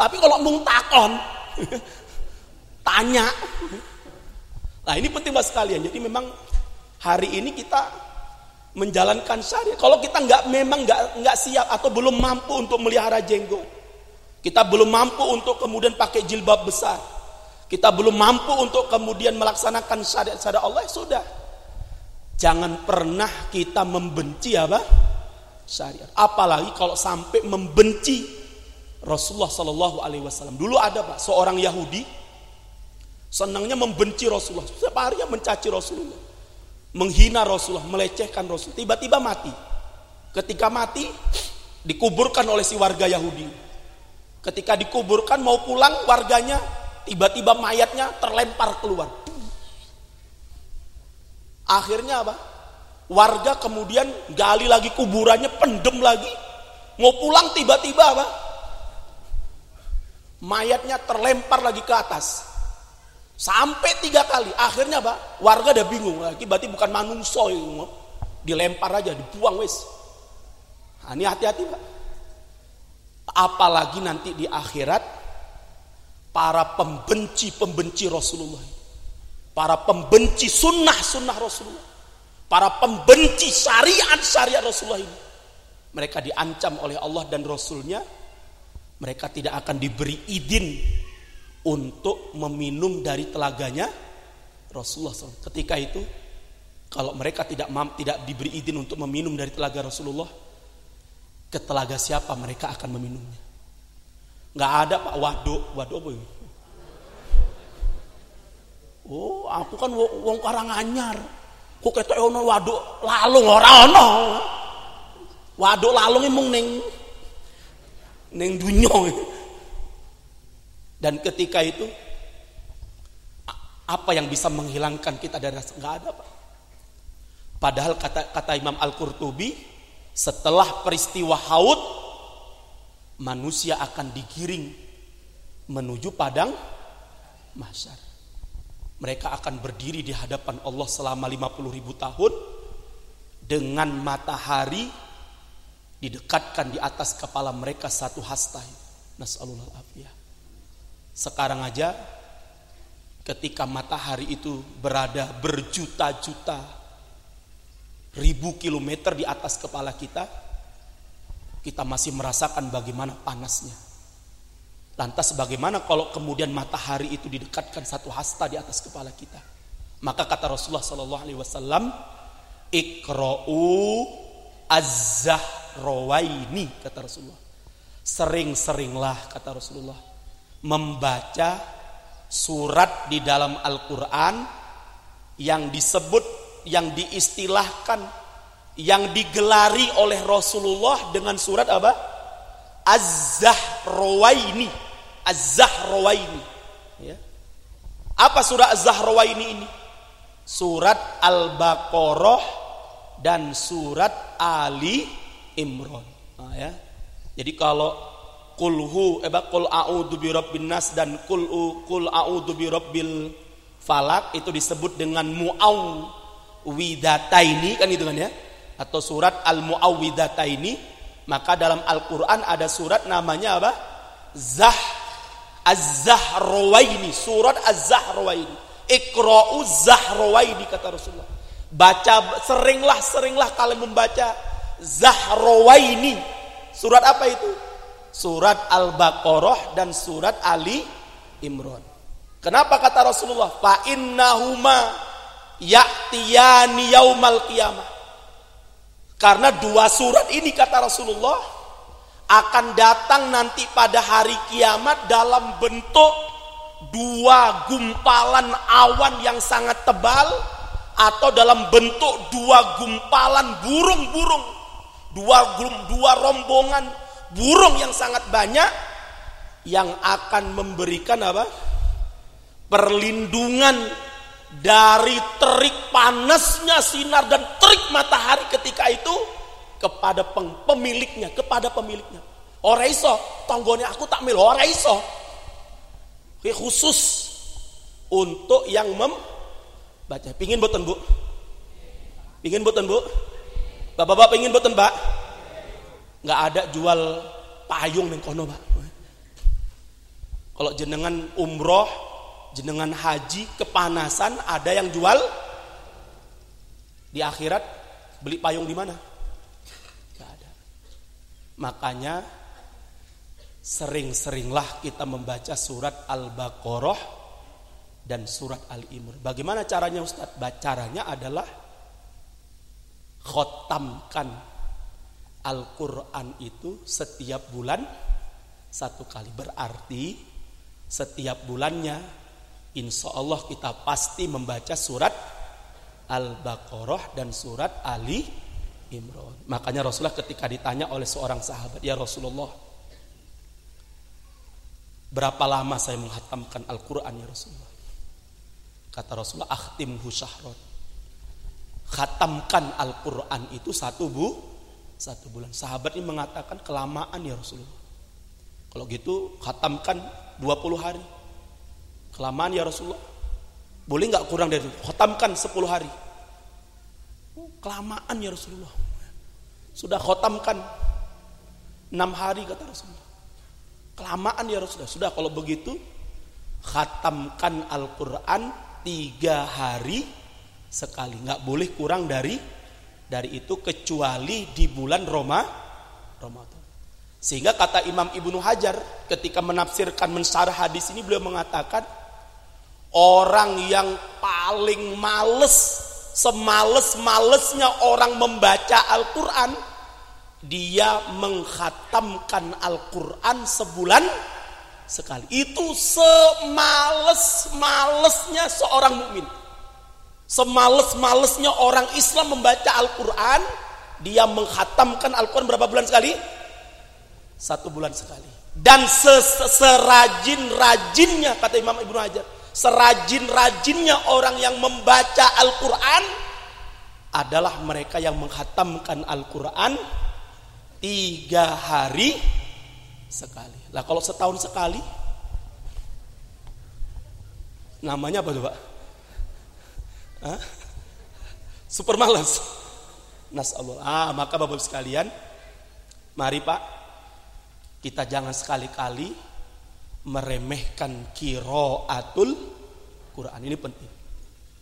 Tapi kalau mung takon, *laughs* tanya. Nah ini penting banget sekalian. Jadi memang hari ini kita menjalankan syariat. Kalau kita nggak memang nggak nggak siap atau belum mampu untuk melihara jenggot, kita belum mampu untuk kemudian pakai jilbab besar, kita belum mampu untuk kemudian melaksanakan syariat-syariat Allah, ya sudah. Jangan pernah kita membenci apa? Syariat. Apalagi kalau sampai membenci Rasulullah Shallallahu Alaihi Wasallam. Dulu ada pak seorang Yahudi senangnya membenci Rasulullah. Setiap harinya mencaci Rasulullah, menghina Rasulullah, melecehkan Rasul. Tiba-tiba mati. Ketika mati dikuburkan oleh si warga Yahudi. Ketika dikuburkan mau pulang warganya tiba-tiba mayatnya terlempar keluar Akhirnya apa? Warga kemudian gali lagi kuburannya, pendem lagi. Mau pulang tiba-tiba apa? Mayatnya terlempar lagi ke atas. Sampai tiga kali. Akhirnya apa? Warga udah bingung lagi. Berarti bukan manungso ini. Dilempar aja, dibuang wes. Nah, ini hati-hati pak. Apalagi nanti di akhirat para pembenci-pembenci Rasulullah para pembenci sunnah-sunnah Rasulullah, para pembenci syariat-syariat Rasulullah ini. Mereka diancam oleh Allah dan Rasulnya, mereka tidak akan diberi izin untuk meminum dari telaganya Rasulullah SAW. Ketika itu, kalau mereka tidak mam, tidak diberi izin untuk meminum dari telaga Rasulullah, ke telaga siapa mereka akan meminumnya? Nggak ada pak waduk, waduk apa ini? Oh, aku kan wong Karanganyar. Kok ketok ono waduk lalung ora ono. Waduk lalung ning ning dunya. Dan ketika itu apa yang bisa menghilangkan kita dari rasa enggak ada, Pak. Padahal kata kata Imam Al-Qurtubi setelah peristiwa Haud manusia akan digiring menuju padang mahsyar mereka akan berdiri di hadapan Allah selama 50 ribu tahun dengan matahari didekatkan di atas kepala mereka satu hasta. Nas'alullah afiyah. Sekarang aja ketika matahari itu berada berjuta-juta ribu kilometer di atas kepala kita, kita masih merasakan bagaimana panasnya. Lantas bagaimana kalau kemudian matahari itu didekatkan satu hasta di atas kepala kita? Maka kata Rasulullah Sallallahu Alaihi Wasallam, ikra'u az-zahrawaini kata Rasulullah. Sering-seringlah kata Rasulullah membaca surat di dalam Al-Qur'an yang disebut yang diistilahkan yang digelari oleh Rasulullah dengan surat apa? Az-Zahrawaini. Az-Zahrawaini. Ya. Apa surat Az-Zahrawaini ini? Surat Al-Baqarah dan surat Ali Imran. Nah, ya. Jadi kalau kulhu eh kul a'udzu birabbin nas dan kul kul a'udzu birabbil falak itu disebut dengan muawwidataini kan itu kan ya atau surat al muawwidataini maka dalam Al-Quran ada surat namanya apa? Zah Az-Zahrawaini. Surat Az-Zahrawaini. Ikra'u Zahrawaini kata Rasulullah. Baca seringlah seringlah kalian membaca Zahrawaini. Surat apa itu? Surat Al-Baqarah dan surat Ali Imran. Kenapa kata Rasulullah? Fa innahuma ya'tiyani yaumal qiyamah. Karena dua surat ini kata Rasulullah akan datang nanti pada hari kiamat dalam bentuk dua gumpalan awan yang sangat tebal atau dalam bentuk dua gumpalan burung-burung dua dua rombongan burung yang sangat banyak yang akan memberikan apa perlindungan dari terik panasnya sinar dan terik matahari ketika itu kepada pemiliknya, kepada pemiliknya. Ora iso, aku tak mil ora iso. khusus untuk yang membaca. Pingin boten Bu? Pingin boten bu? Bapak-bapak pingin boten pak? Nggak ada jual payung neng kono pak. Kalau jenengan umroh, jenengan haji, kepanasan, ada yang jual di akhirat beli payung di mana? Gak ada. Makanya sering-seringlah kita membaca surat Al-Baqarah dan surat Al-Imran. Bagaimana caranya Ustaz? Caranya adalah khotamkan Al-Quran itu setiap bulan satu kali. Berarti setiap bulannya insya Allah kita pasti membaca surat Al-Baqarah dan surat Ali Imran. Makanya Rasulullah ketika ditanya oleh seorang sahabat, "Ya Rasulullah, berapa lama saya menghatamkan Al-Qur'an ya Rasulullah?" Kata Rasulullah, "Akhtimhu syahrat." Khatamkan Al-Qur'an itu satu bu, satu bulan. Sahabat ini mengatakan kelamaan ya Rasulullah. Kalau gitu khatamkan 20 hari. Kelamaan ya Rasulullah. Boleh nggak kurang dari itu? Khotamkan 10 hari. Oh, kelamaan ya Rasulullah. Sudah khotamkan 6 hari kata Rasulullah. Kelamaan ya Rasulullah. Sudah kalau begitu khatamkan Al-Quran tiga hari sekali. Nggak boleh kurang dari dari itu kecuali di bulan Roma Ramadan. Sehingga kata Imam Ibnu Hajar ketika menafsirkan mensyarah hadis ini beliau mengatakan orang yang paling males semales-malesnya orang membaca Al-Quran dia menghatamkan Al-Quran sebulan sekali. Itu semales-malesnya seorang mukmin. Semales-malesnya orang Islam membaca Al-Quran dia menghatamkan Al-Quran berapa bulan sekali? Satu bulan sekali. Dan serajin-rajinnya kata Imam Ibnu Hajar serajin-rajinnya orang yang membaca Al-Quran adalah mereka yang menghatamkan Al-Quran tiga hari sekali. Lah kalau setahun sekali, namanya apa? Hah? Super malas. Nasallahu. Ah, maka bapak sekalian, mari pak, kita jangan sekali-kali meremehkan kiroatul Quran ini penting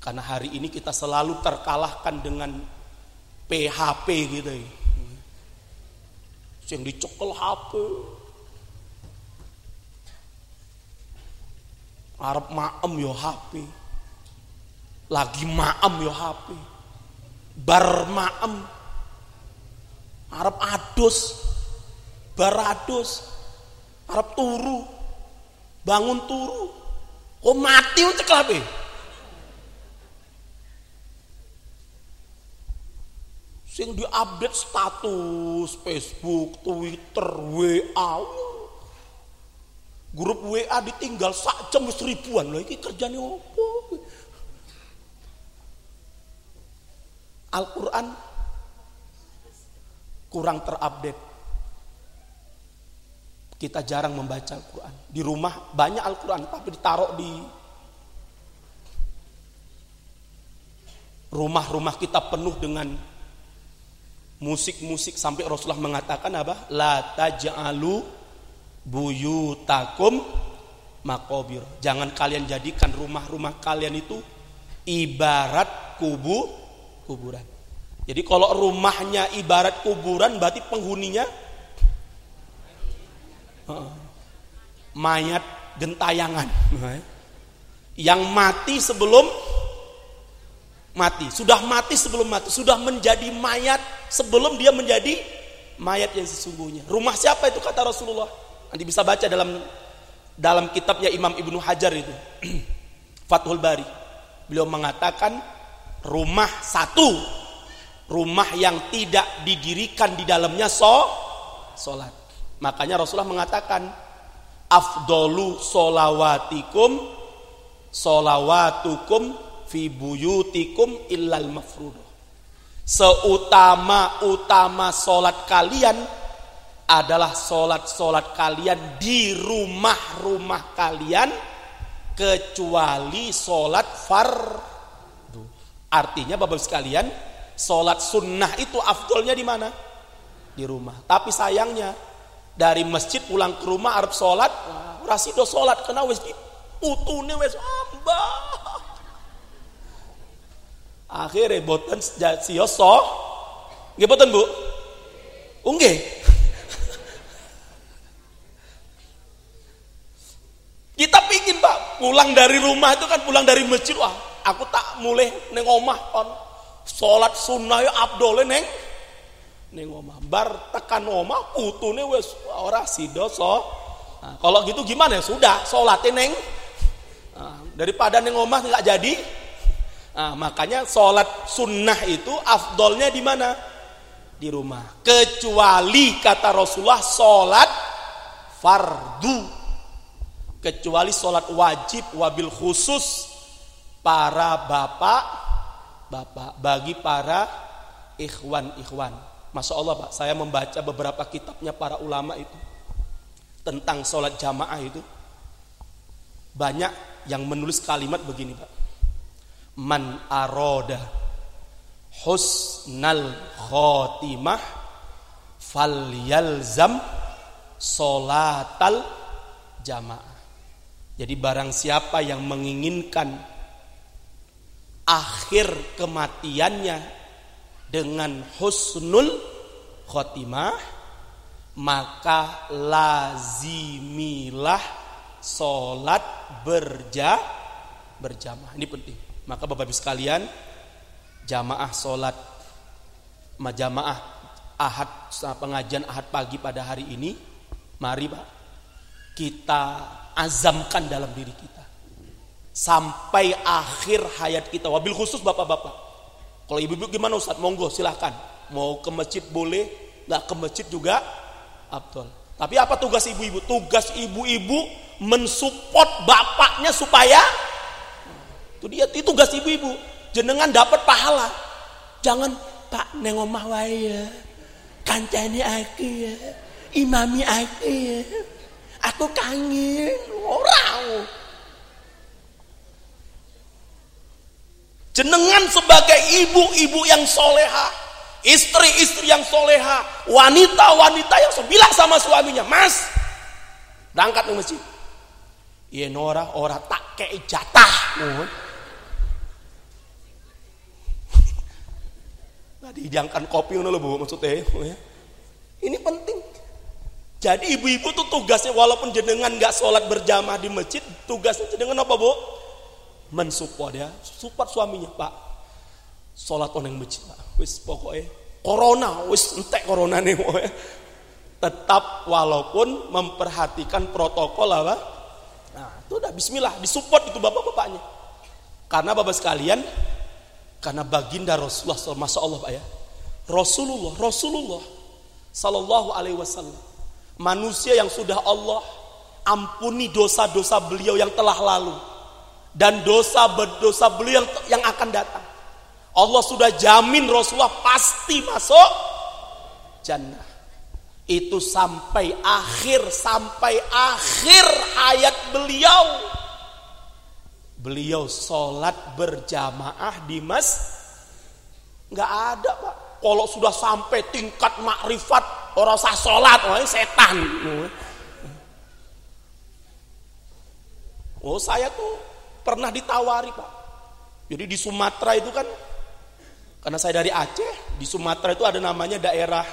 karena hari ini kita selalu terkalahkan dengan PHP gitu ya. yang dicokel HP Arab maem yo HP. Lagi maem yo HP. Bar maem. Arab adus. Bar adus. Arab turu. Bangun turu. Kok mati untuk apa sing diupdate status Facebook, Twitter, WA. Grup WA ditinggal sak jam ribuan loh ini kerjanya apa? Al-Qur'an kurang terupdate. Kita jarang membaca Al-Quran. Di rumah banyak Al-Quran, tapi ditaruh di rumah-rumah kita penuh dengan musik-musik sampai Rasulullah mengatakan apa? La taj'alu buyutakum makobir. Jangan kalian jadikan rumah-rumah kalian itu ibarat kubu kuburan. Jadi kalau rumahnya ibarat kuburan berarti penghuninya mayat gentayangan. Yang mati sebelum mati. Sudah mati sebelum mati. Sudah menjadi mayat sebelum dia menjadi mayat yang sesungguhnya. Rumah siapa itu kata Rasulullah nanti bisa baca dalam dalam kitabnya Imam Ibnu Hajar itu. *clears throat* Fathul Bari. Beliau mengatakan rumah satu. Rumah yang tidak didirikan di dalamnya so solat Makanya Rasulullah mengatakan afdolu solawatikum solawatukum fi buyutikum illal mafrudoh. Seutama-utama solat kalian adalah solat-solat kalian di rumah-rumah kalian kecuali solat fardu. Artinya bapak sekalian, Sholat sunnah itu afdolnya di mana? Di rumah. Tapi sayangnya dari masjid pulang ke rumah Arab sholat, rasido sholat kena wis utune wis ambah. Akhirnya boten sio so, boten Bu? Unggih. Kita pingin pak. Pulang dari rumah itu kan pulang dari masjid wah aku tak mulai neng omah on sholat sunnah ya abdole neng. Neng omah. Bar tekan omah putune wes ora sido so. Nah, kalau gitu gimana? Ya sudah sholatnya neng. Nah, daripada neng omah nggak jadi. Nah, makanya sholat sunnah itu afdolnya di mana? Di rumah. Kecuali kata Rasulullah sholat fardu kecuali sholat wajib wabil khusus para bapak bapak bagi para ikhwan ikhwan masya Allah pak saya membaca beberapa kitabnya para ulama itu tentang sholat jamaah itu. Banyak yang menulis kalimat begini pak. Man aroda husnal khotimah fal yalzam sholatal jamaah jadi barang siapa yang menginginkan akhir kematiannya dengan husnul khotimah maka lazimilah sholat berja berjamaah. Ini penting. Maka bapak ibu sekalian jamaah sholat jamaah ahad pengajian ahad pagi pada hari ini mari pak kita azamkan dalam diri kita. Sampai akhir hayat kita. Wabil khusus bapak-bapak. Kalau ibu-ibu gimana Ustaz? Monggo silahkan. Mau ke masjid boleh nggak ke masjid juga? Abdul. Tapi apa tugas ibu-ibu? Tugas ibu-ibu mensupport bapaknya supaya itu dia itu tugas ibu-ibu. Jenengan dapat pahala. Jangan pak nengomah waya kancani aku ya. Imami aku ya Aku kangen orang. Jenengan sebagai ibu-ibu yang soleha, istri-istri yang soleha, wanita-wanita yang bilang sama suaminya, Mas, berangkat ke masjid. Iya Nora, ora tak kei jatah. Nah, *laughs* didiangkan kopi ngono bu maksudnya. Ya. Ini penting. Jadi ibu-ibu tuh tugasnya walaupun jenengan nggak sholat berjamaah di masjid, tugasnya jenengan apa bu? Mensupport ya, support suaminya pak. Sholat oneng masjid pak. Wis pokoknya corona, wis entek corona nih ya. Tetap walaupun memperhatikan protokol apa? Nah itu udah Bismillah, disupport itu bapak-bapaknya. Karena bapak sekalian, karena baginda Rasulullah, masya Allah pak ya. Rasulullah, Rasulullah, Sallallahu Alaihi Wasallam manusia yang sudah Allah ampuni dosa-dosa beliau yang telah lalu dan dosa-dosa beliau yang, yang akan datang. Allah sudah jamin Rasulullah pasti masuk jannah. Itu sampai akhir sampai akhir hayat beliau. Beliau sholat berjamaah di mas nggak ada pak. Kalau sudah sampai tingkat makrifat orang sah sholat, oh setan. Oh saya tuh pernah ditawari pak. Jadi di Sumatera itu kan, karena saya dari Aceh, di Sumatera itu ada namanya daerah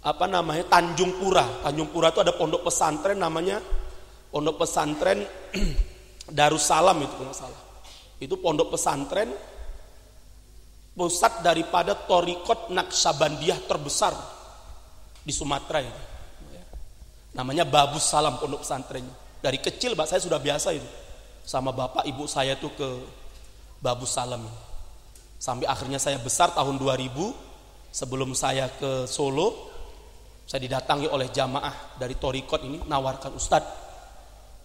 apa namanya Tanjung Pura. Tanjung Pura itu ada pondok pesantren namanya pondok pesantren *clears throat* Darussalam itu kalau salah. Itu pondok pesantren pusat daripada torikot Naksabandiah terbesar di Sumatera itu. Namanya Babus Salam pondok pesantrennya. Dari kecil Pak saya sudah biasa itu. Sama bapak ibu saya tuh ke Babus Salam. Sampai akhirnya saya besar tahun 2000 sebelum saya ke Solo saya didatangi oleh jamaah dari Torikot ini nawarkan Ustadz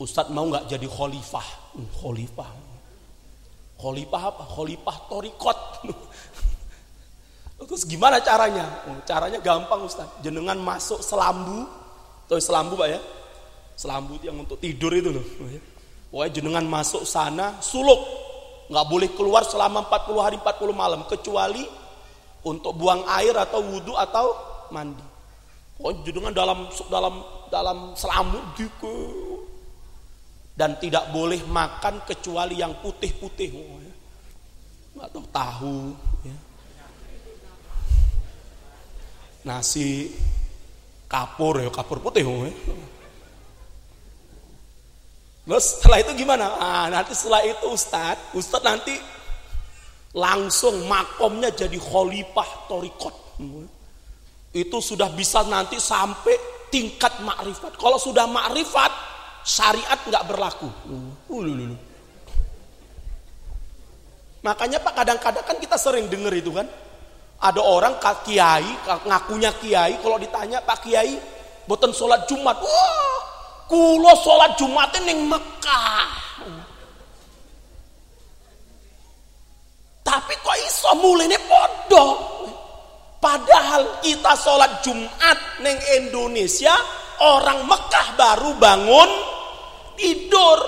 Ustadz mau nggak jadi khalifah hmm, khalifah khalifah apa khalifah Torikot *laughs* Terus gimana caranya? Oh, caranya gampang Ustaz. Jenengan masuk selambu. Tahu selambu Pak ya? Selambu yang untuk tidur itu loh. Oh, ya. Pokoknya jenengan masuk sana, suluk. nggak boleh keluar selama 40 hari 40 malam kecuali untuk buang air atau wudhu atau mandi. Oh, dengan dalam dalam dalam selamut gitu. Dan tidak boleh makan kecuali yang putih-putih. Oh, ya. Tahu. Nasi kapur ya, kapur putih. Ya. Terus setelah itu gimana? Ah, nanti setelah itu Ustadz, Ustadz nanti langsung makomnya jadi khalifah torikot. Itu sudah bisa nanti sampai tingkat makrifat. Kalau sudah makrifat, syariat nggak berlaku. Uh, Makanya Pak kadang-kadang kan kita sering dengar itu kan. Ada orang kiai, ngakunya kiai, kalau ditanya Pak Kiai, boten sholat Jumat. Wah, Kulo sholat Jumat ning Mekah. Tapi kok iso mulene podo? Padahal kita sholat Jumat neng Indonesia, orang Mekah baru bangun tidur.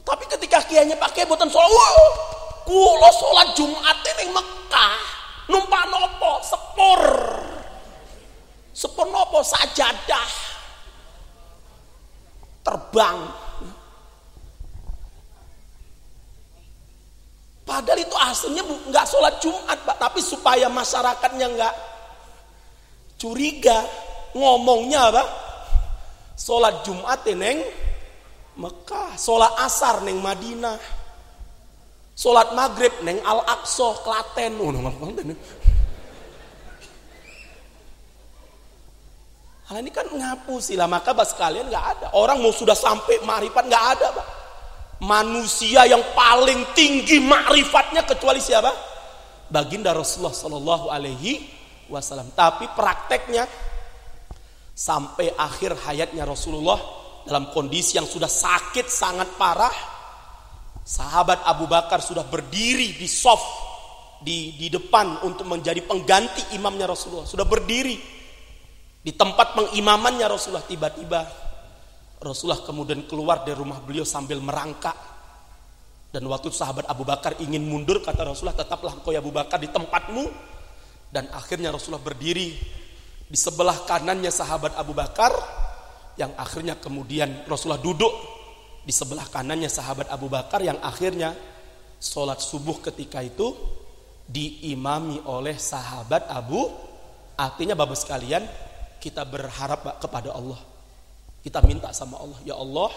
Tapi ketika kiainya pakai boten sholat, wow, kulo sholat Jumat neng Mekah, numpak nopo sepur, sepur nopo sajadah terbang. Padahal itu aslinya nggak sholat Jumat, Pak. Tapi supaya masyarakatnya nggak curiga, ngomongnya apa? Sholat Jumat neng Mekah, sholat asar neng Madinah, sholat maghrib neng Al Aqsa, Klaten. Oh, Hal ini kan ngapusi lah maka bas kalian nggak ada. Orang mau sudah sampai marifat nggak ada, Pak. Manusia yang paling tinggi makrifatnya kecuali siapa? Baginda Rasulullah Shallallahu Alaihi Wasallam. Tapi prakteknya sampai akhir hayatnya Rasulullah dalam kondisi yang sudah sakit sangat parah, sahabat Abu Bakar sudah berdiri di soft di di depan untuk menjadi pengganti imamnya Rasulullah. Sudah berdiri di tempat pengimamannya Rasulullah tiba-tiba Rasulullah kemudian keluar dari rumah beliau sambil merangkak. Dan waktu sahabat Abu Bakar ingin mundur kata Rasulullah tetaplah engkau ya Abu Bakar di tempatmu. Dan akhirnya Rasulullah berdiri di sebelah kanannya sahabat Abu Bakar yang akhirnya kemudian Rasulullah duduk di sebelah kanannya sahabat Abu Bakar yang akhirnya sholat subuh ketika itu diimami oleh sahabat Abu artinya bapak sekalian kita berharap kepada Allah. Kita minta sama Allah, ya Allah,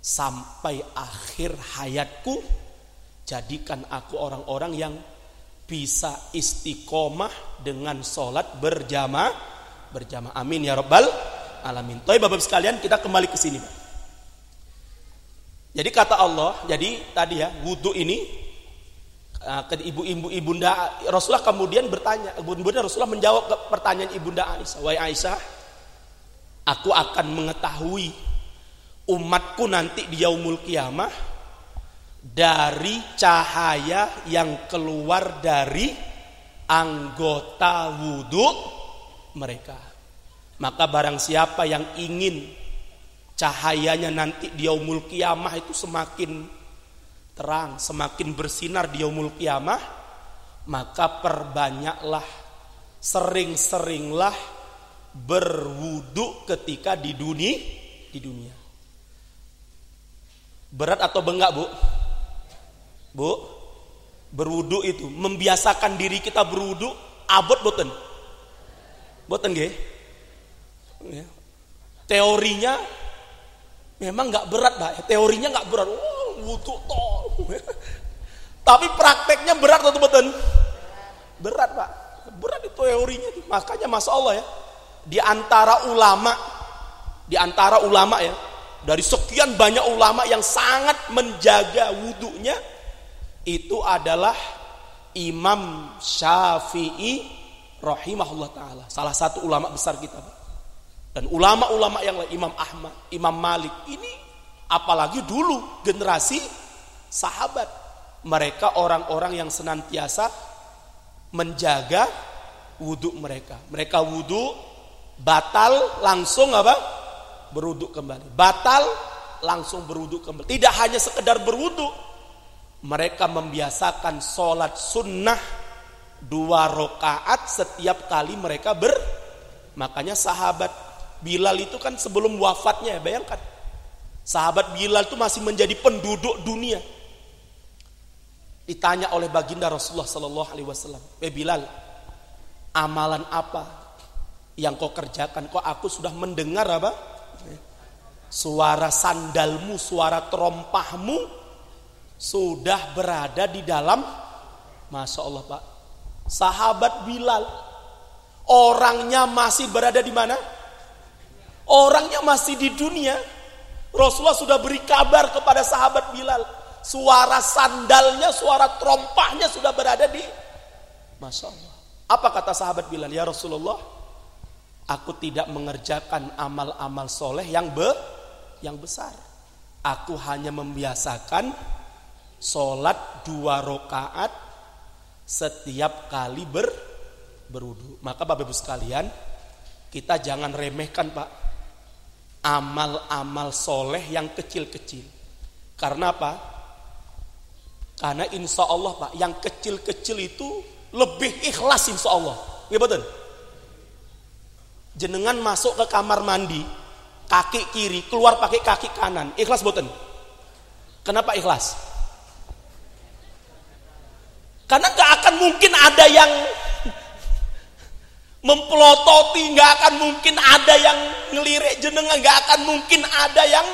sampai akhir hayatku jadikan aku orang-orang yang bisa istiqomah dengan sholat berjamaah berjamaah amin ya robbal alamin Tapi bapak sekalian kita kembali ke sini jadi kata Allah jadi tadi ya wudhu ini Ah, ke ibu-ibu ibunda Rasulullah kemudian bertanya, ibunda Rasulullah menjawab ke pertanyaan ibunda Aisyah, "Wahai Aisyah, aku akan mengetahui umatku nanti di yaumul kiamah dari cahaya yang keluar dari anggota wudhu mereka. Maka barang siapa yang ingin cahayanya nanti di yaumul kiamah itu semakin terang, semakin bersinar di yaumul kiamah, maka perbanyaklah, sering-seringlah berwudu ketika di dunia, di dunia. Berat atau bengak, Bu? Bu, berwudu itu membiasakan diri kita berwudu abot boten. Boten nggih? Ya. Teorinya memang nggak berat, Pak. Teorinya nggak berat. Oh, wudhu tol. *laughs* Tapi prakteknya berat atau betul? Berat pak. Berat itu teorinya. Makanya masa Allah ya. Di antara ulama, di antara ulama ya, dari sekian banyak ulama yang sangat menjaga wudhunya, itu adalah Imam Syafi'i rahimahullah taala. Salah satu ulama besar kita. Dan ulama-ulama yang lain Imam Ahmad, Imam Malik ini Apalagi dulu generasi sahabat. Mereka orang-orang yang senantiasa menjaga wudhu mereka. Mereka wudhu batal langsung apa? Berwudhu kembali. Batal langsung berwudhu kembali. Tidak hanya sekedar berwudhu, mereka membiasakan sholat sunnah dua rakaat setiap kali mereka ber makanya sahabat Bilal itu kan sebelum wafatnya bayangkan. Sahabat Bilal itu masih menjadi penduduk dunia. Ditanya oleh baginda Rasulullah Sallallahu Alaihi Wasallam eh Bilal amalan apa yang kau kerjakan? Kok aku sudah mendengar apa? Suara sandalmu suara terompahmu sudah berada di dalam Masya Allah Pak. Sahabat Bilal orangnya masih berada di mana orangnya masih di dunia. Rasulullah sudah beri kabar kepada sahabat Bilal. Suara sandalnya suara terompahnya sudah berada di Masya Allah. Apa kata sahabat Bilal? Ya Rasulullah aku tidak mengerjakan amal-amal soleh yang be yang besar. Aku hanya membiasakan sholat dua rakaat setiap kali ber berudu. Maka Bapak Ibu sekalian, kita jangan remehkan Pak amal-amal soleh yang kecil-kecil. Karena apa? Karena insya Allah Pak, yang kecil-kecil itu lebih ikhlas insya Allah. Ya betul? Jenengan masuk ke kamar mandi, kaki kiri, keluar pakai kaki kanan. Ikhlas betul? Kenapa ikhlas? Karena gak akan mungkin ada yang mempelototi, gak akan mungkin ada yang ngelirik jenengan, gak akan mungkin ada yang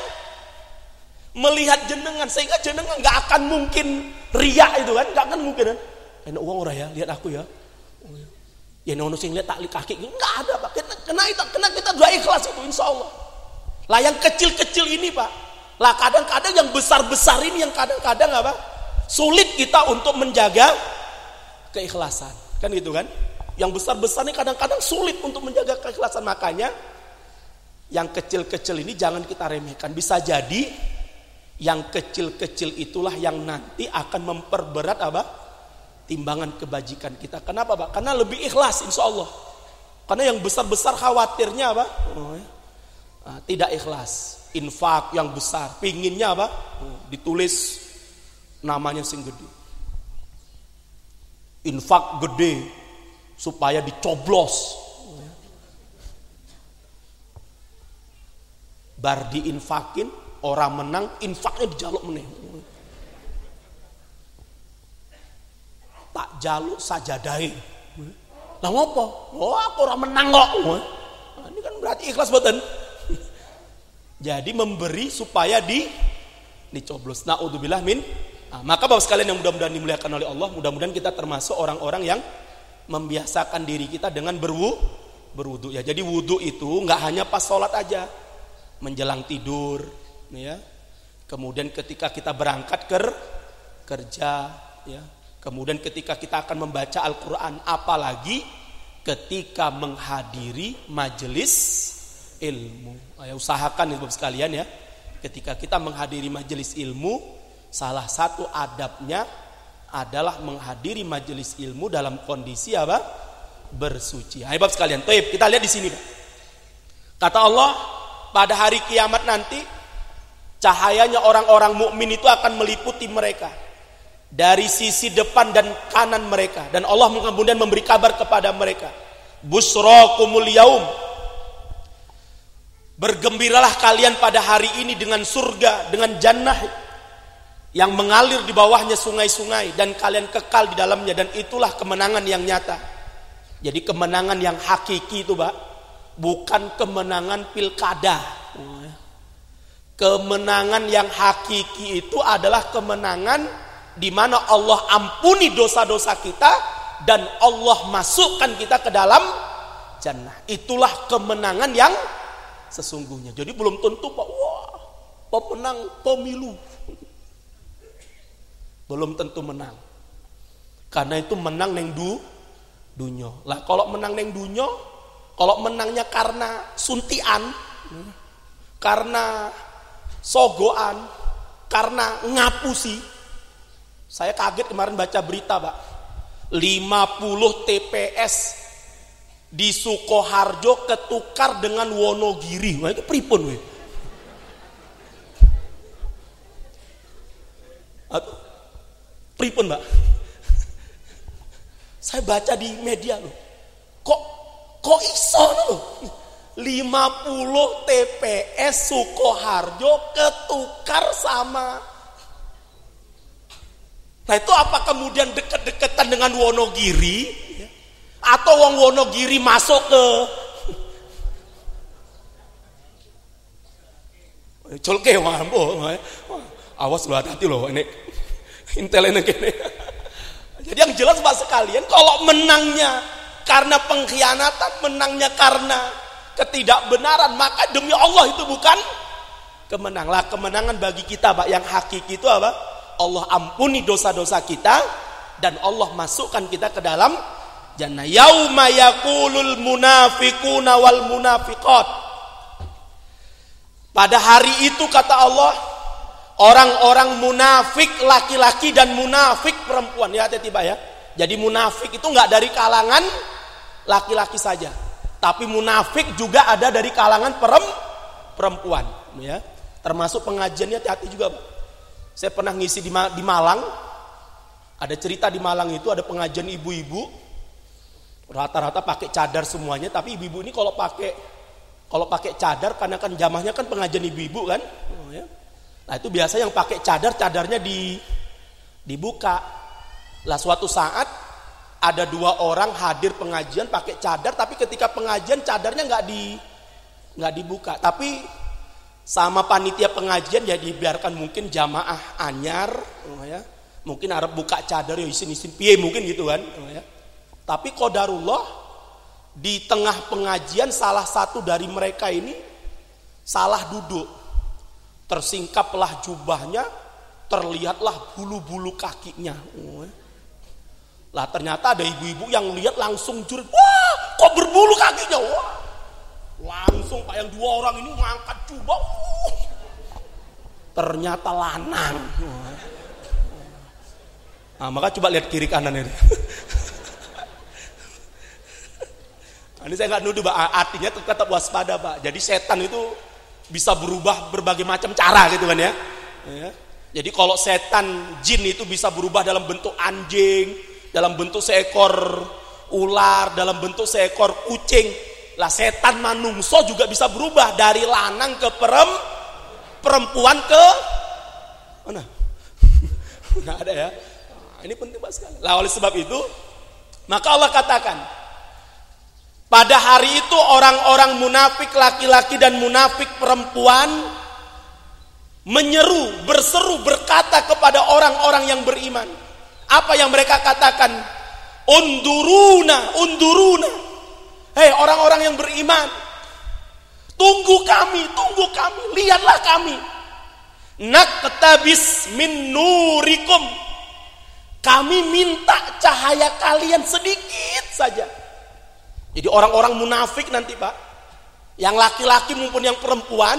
melihat jenengan sehingga jenengan gak akan mungkin riak itu kan, gak akan mungkin kan. Enak uang orang ya, lihat aku ya. Ya nono sing lihat taklik kaki, nggak ada pak. Kena, kena itu, kena kita dua ikhlas itu, insya Allah. Lah yang kecil-kecil ini pak, lah kadang-kadang yang besar-besar ini yang kadang-kadang apa? Sulit kita untuk menjaga keikhlasan. Kan gitu kan? Yang besar-besar ini kadang-kadang sulit untuk menjaga keikhlasan. Makanya yang kecil-kecil ini jangan kita remehkan. Bisa jadi yang kecil-kecil itulah yang nanti akan memperberat apa? Timbangan kebajikan kita. Kenapa Pak? Karena lebih ikhlas insya Allah. Karena yang besar-besar khawatirnya apa? Oh, ya. nah, tidak ikhlas. Infak yang besar. Pinginnya apa? Oh, ditulis namanya sing gede. Infak gede supaya dicoblos. Bar diinfakin, orang menang, infaknya dijaluk meneh. Tak jaluk saja dai. Lah ngopo? Oh, aku orang menang kok. Nah, ini kan berarti ikhlas boten. Jadi memberi supaya di dicoblos. Naudzubillah min Nah, maka Bapak sekalian yang mudah-mudahan dimuliakan oleh Allah, mudah-mudahan kita termasuk orang-orang yang membiasakan diri kita dengan berwu, berwudu ya. Jadi wudu itu nggak hanya pas sholat aja, menjelang tidur, ya. Kemudian ketika kita berangkat ker kerja, ya. Kemudian ketika kita akan membaca Al-Quran, apalagi ketika menghadiri majelis ilmu. Ayo usahakan ibu sekalian ya. Ketika kita menghadiri majelis ilmu, Salah satu adabnya adalah menghadiri majelis ilmu dalam kondisi apa? Bersuci. Ayo sekalian, Taib, kita lihat di sini. Kata Allah, pada hari kiamat nanti cahayanya orang-orang mukmin itu akan meliputi mereka dari sisi depan dan kanan mereka dan Allah kemudian memberi kabar kepada mereka busrakumul yaum bergembiralah kalian pada hari ini dengan surga dengan jannah yang mengalir di bawahnya sungai-sungai dan kalian kekal di dalamnya dan itulah kemenangan yang nyata. Jadi kemenangan yang hakiki itu, Pak, bukan kemenangan pilkada. Kemenangan yang hakiki itu adalah kemenangan di mana Allah ampuni dosa-dosa kita dan Allah masukkan kita ke dalam jannah. Itulah kemenangan yang sesungguhnya. Jadi belum tentu Pak, wah, pemenang pemilu belum tentu menang. Karena itu menang neng du dunyo. Lah kalau menang neng dunyo, kalau menangnya karena suntian, karena sogoan, karena ngapusi. Saya kaget kemarin baca berita, Pak. 50 TPS di Sukoharjo ketukar dengan Wonogiri. Wah itu pripun weh. Pripun, Mbak? *laughs* Saya baca di media loh. Kok kok iso loh? 50 TPS Sukoharjo ketukar sama Nah itu apa kemudian deket-deketan dengan Wonogiri atau wong Wonogiri masuk ke *laughs* Colke mampu, awas lu hati-hati loh ini intel ini Jadi yang jelas pak sekalian, kalau menangnya karena pengkhianatan, menangnya karena ketidakbenaran, maka demi Allah itu bukan kemenang. Lah kemenangan bagi kita pak yang hakiki itu apa? Allah ampuni dosa-dosa kita dan Allah masukkan kita ke dalam jannah. Yauma yaqulul munafiquna wal munafiqat. Pada hari itu kata Allah, Orang-orang munafik laki-laki dan munafik perempuan ya tiba ya. Jadi munafik itu nggak dari kalangan laki-laki saja, tapi munafik juga ada dari kalangan perempuan ya. Termasuk pengajiannya hati-hati juga. Saya pernah ngisi di, di Malang. Ada cerita di Malang itu ada pengajian ibu-ibu. Rata-rata pakai cadar semuanya, tapi ibu-ibu ini kalau pakai kalau pakai cadar karena kan jamahnya kan pengajian ibu-ibu kan. Oh, ya Nah itu biasa yang pakai cadar, cadarnya di, dibuka. Lah suatu saat ada dua orang hadir pengajian pakai cadar, tapi ketika pengajian cadarnya nggak di nggak dibuka. Tapi sama panitia pengajian ya dibiarkan mungkin jamaah anyar, oh ya. mungkin Arab buka cadar ya isin isin piye mungkin gitu kan. Oh ya. Tapi kodarullah di tengah pengajian salah satu dari mereka ini salah duduk Tersingkaplah jubahnya, terlihatlah bulu-bulu kakinya. Lah ternyata ada ibu-ibu yang lihat langsung jurit, wah kok berbulu kakinya, wah. Langsung pak yang dua orang ini mengangkat jubah, uh. ternyata lanang. Nah, maka coba lihat kiri kanan ini. *laughs* Nah, ini saya nggak nuduh, Pak. Artinya tetap waspada, Pak. Jadi setan itu bisa berubah berbagai macam cara gitu kan ya. ya. Jadi kalau setan jin itu bisa berubah dalam bentuk anjing, dalam bentuk seekor ular, dalam bentuk seekor kucing. Lah setan manungso juga bisa berubah dari lanang ke perem, perempuan ke mana? *laughs* Nggak ada ya. Nah, ini penting banget sekali. Lah oleh sebab itu, maka Allah katakan, pada hari itu orang-orang munafik laki-laki dan munafik perempuan menyeru, berseru, berkata kepada orang-orang yang beriman. Apa yang mereka katakan? Unduruna, unduruna. Hei orang-orang yang beriman. Tunggu kami, tunggu kami, lihatlah kami. Nak ketabis min nurikum. Kami minta cahaya kalian sedikit saja jadi orang-orang munafik nanti Pak, yang laki-laki maupun yang perempuan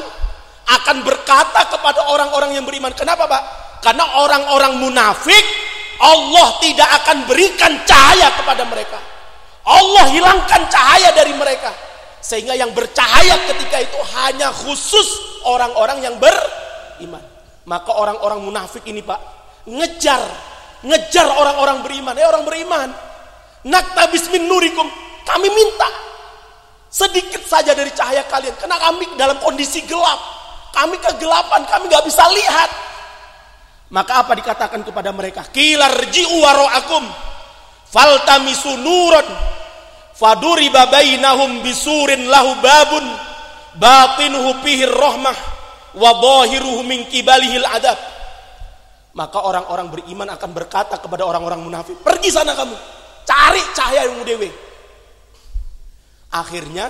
akan berkata kepada orang-orang yang beriman. Kenapa Pak? Karena orang-orang munafik Allah tidak akan berikan cahaya kepada mereka. Allah hilangkan cahaya dari mereka. Sehingga yang bercahaya ketika itu hanya khusus orang-orang yang beriman. Maka orang-orang munafik ini Pak, ngejar, ngejar orang-orang beriman. Eh orang beriman, naktabis min nurikum, kami minta sedikit saja dari cahaya kalian karena kami dalam kondisi gelap. Kami kegelapan, kami nggak bisa lihat. Maka apa dikatakan kepada mereka? Kilarji'u wara'akum faltamisu nuran faduri babainahum bisurin lahu babun batinuhu pihir rahmah wa dhahiruhu min kibalihil adab. Maka orang-orang beriman akan berkata kepada orang-orang munafik, "Pergi sana kamu, cari cahaya yang dewe." Akhirnya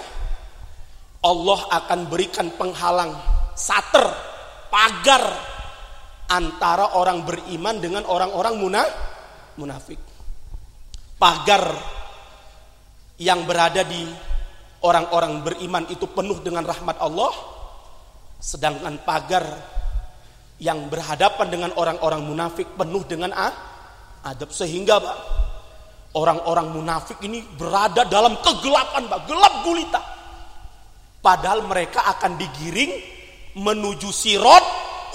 Allah akan berikan penghalang sater, pagar antara orang beriman dengan orang-orang munafik. Pagar yang berada di orang-orang beriman itu penuh dengan rahmat Allah, sedangkan pagar yang berhadapan dengan orang-orang munafik penuh dengan adab sehingga Orang-orang munafik ini berada dalam kegelapan, Pak, gelap gulita. Padahal mereka akan digiring menuju sirot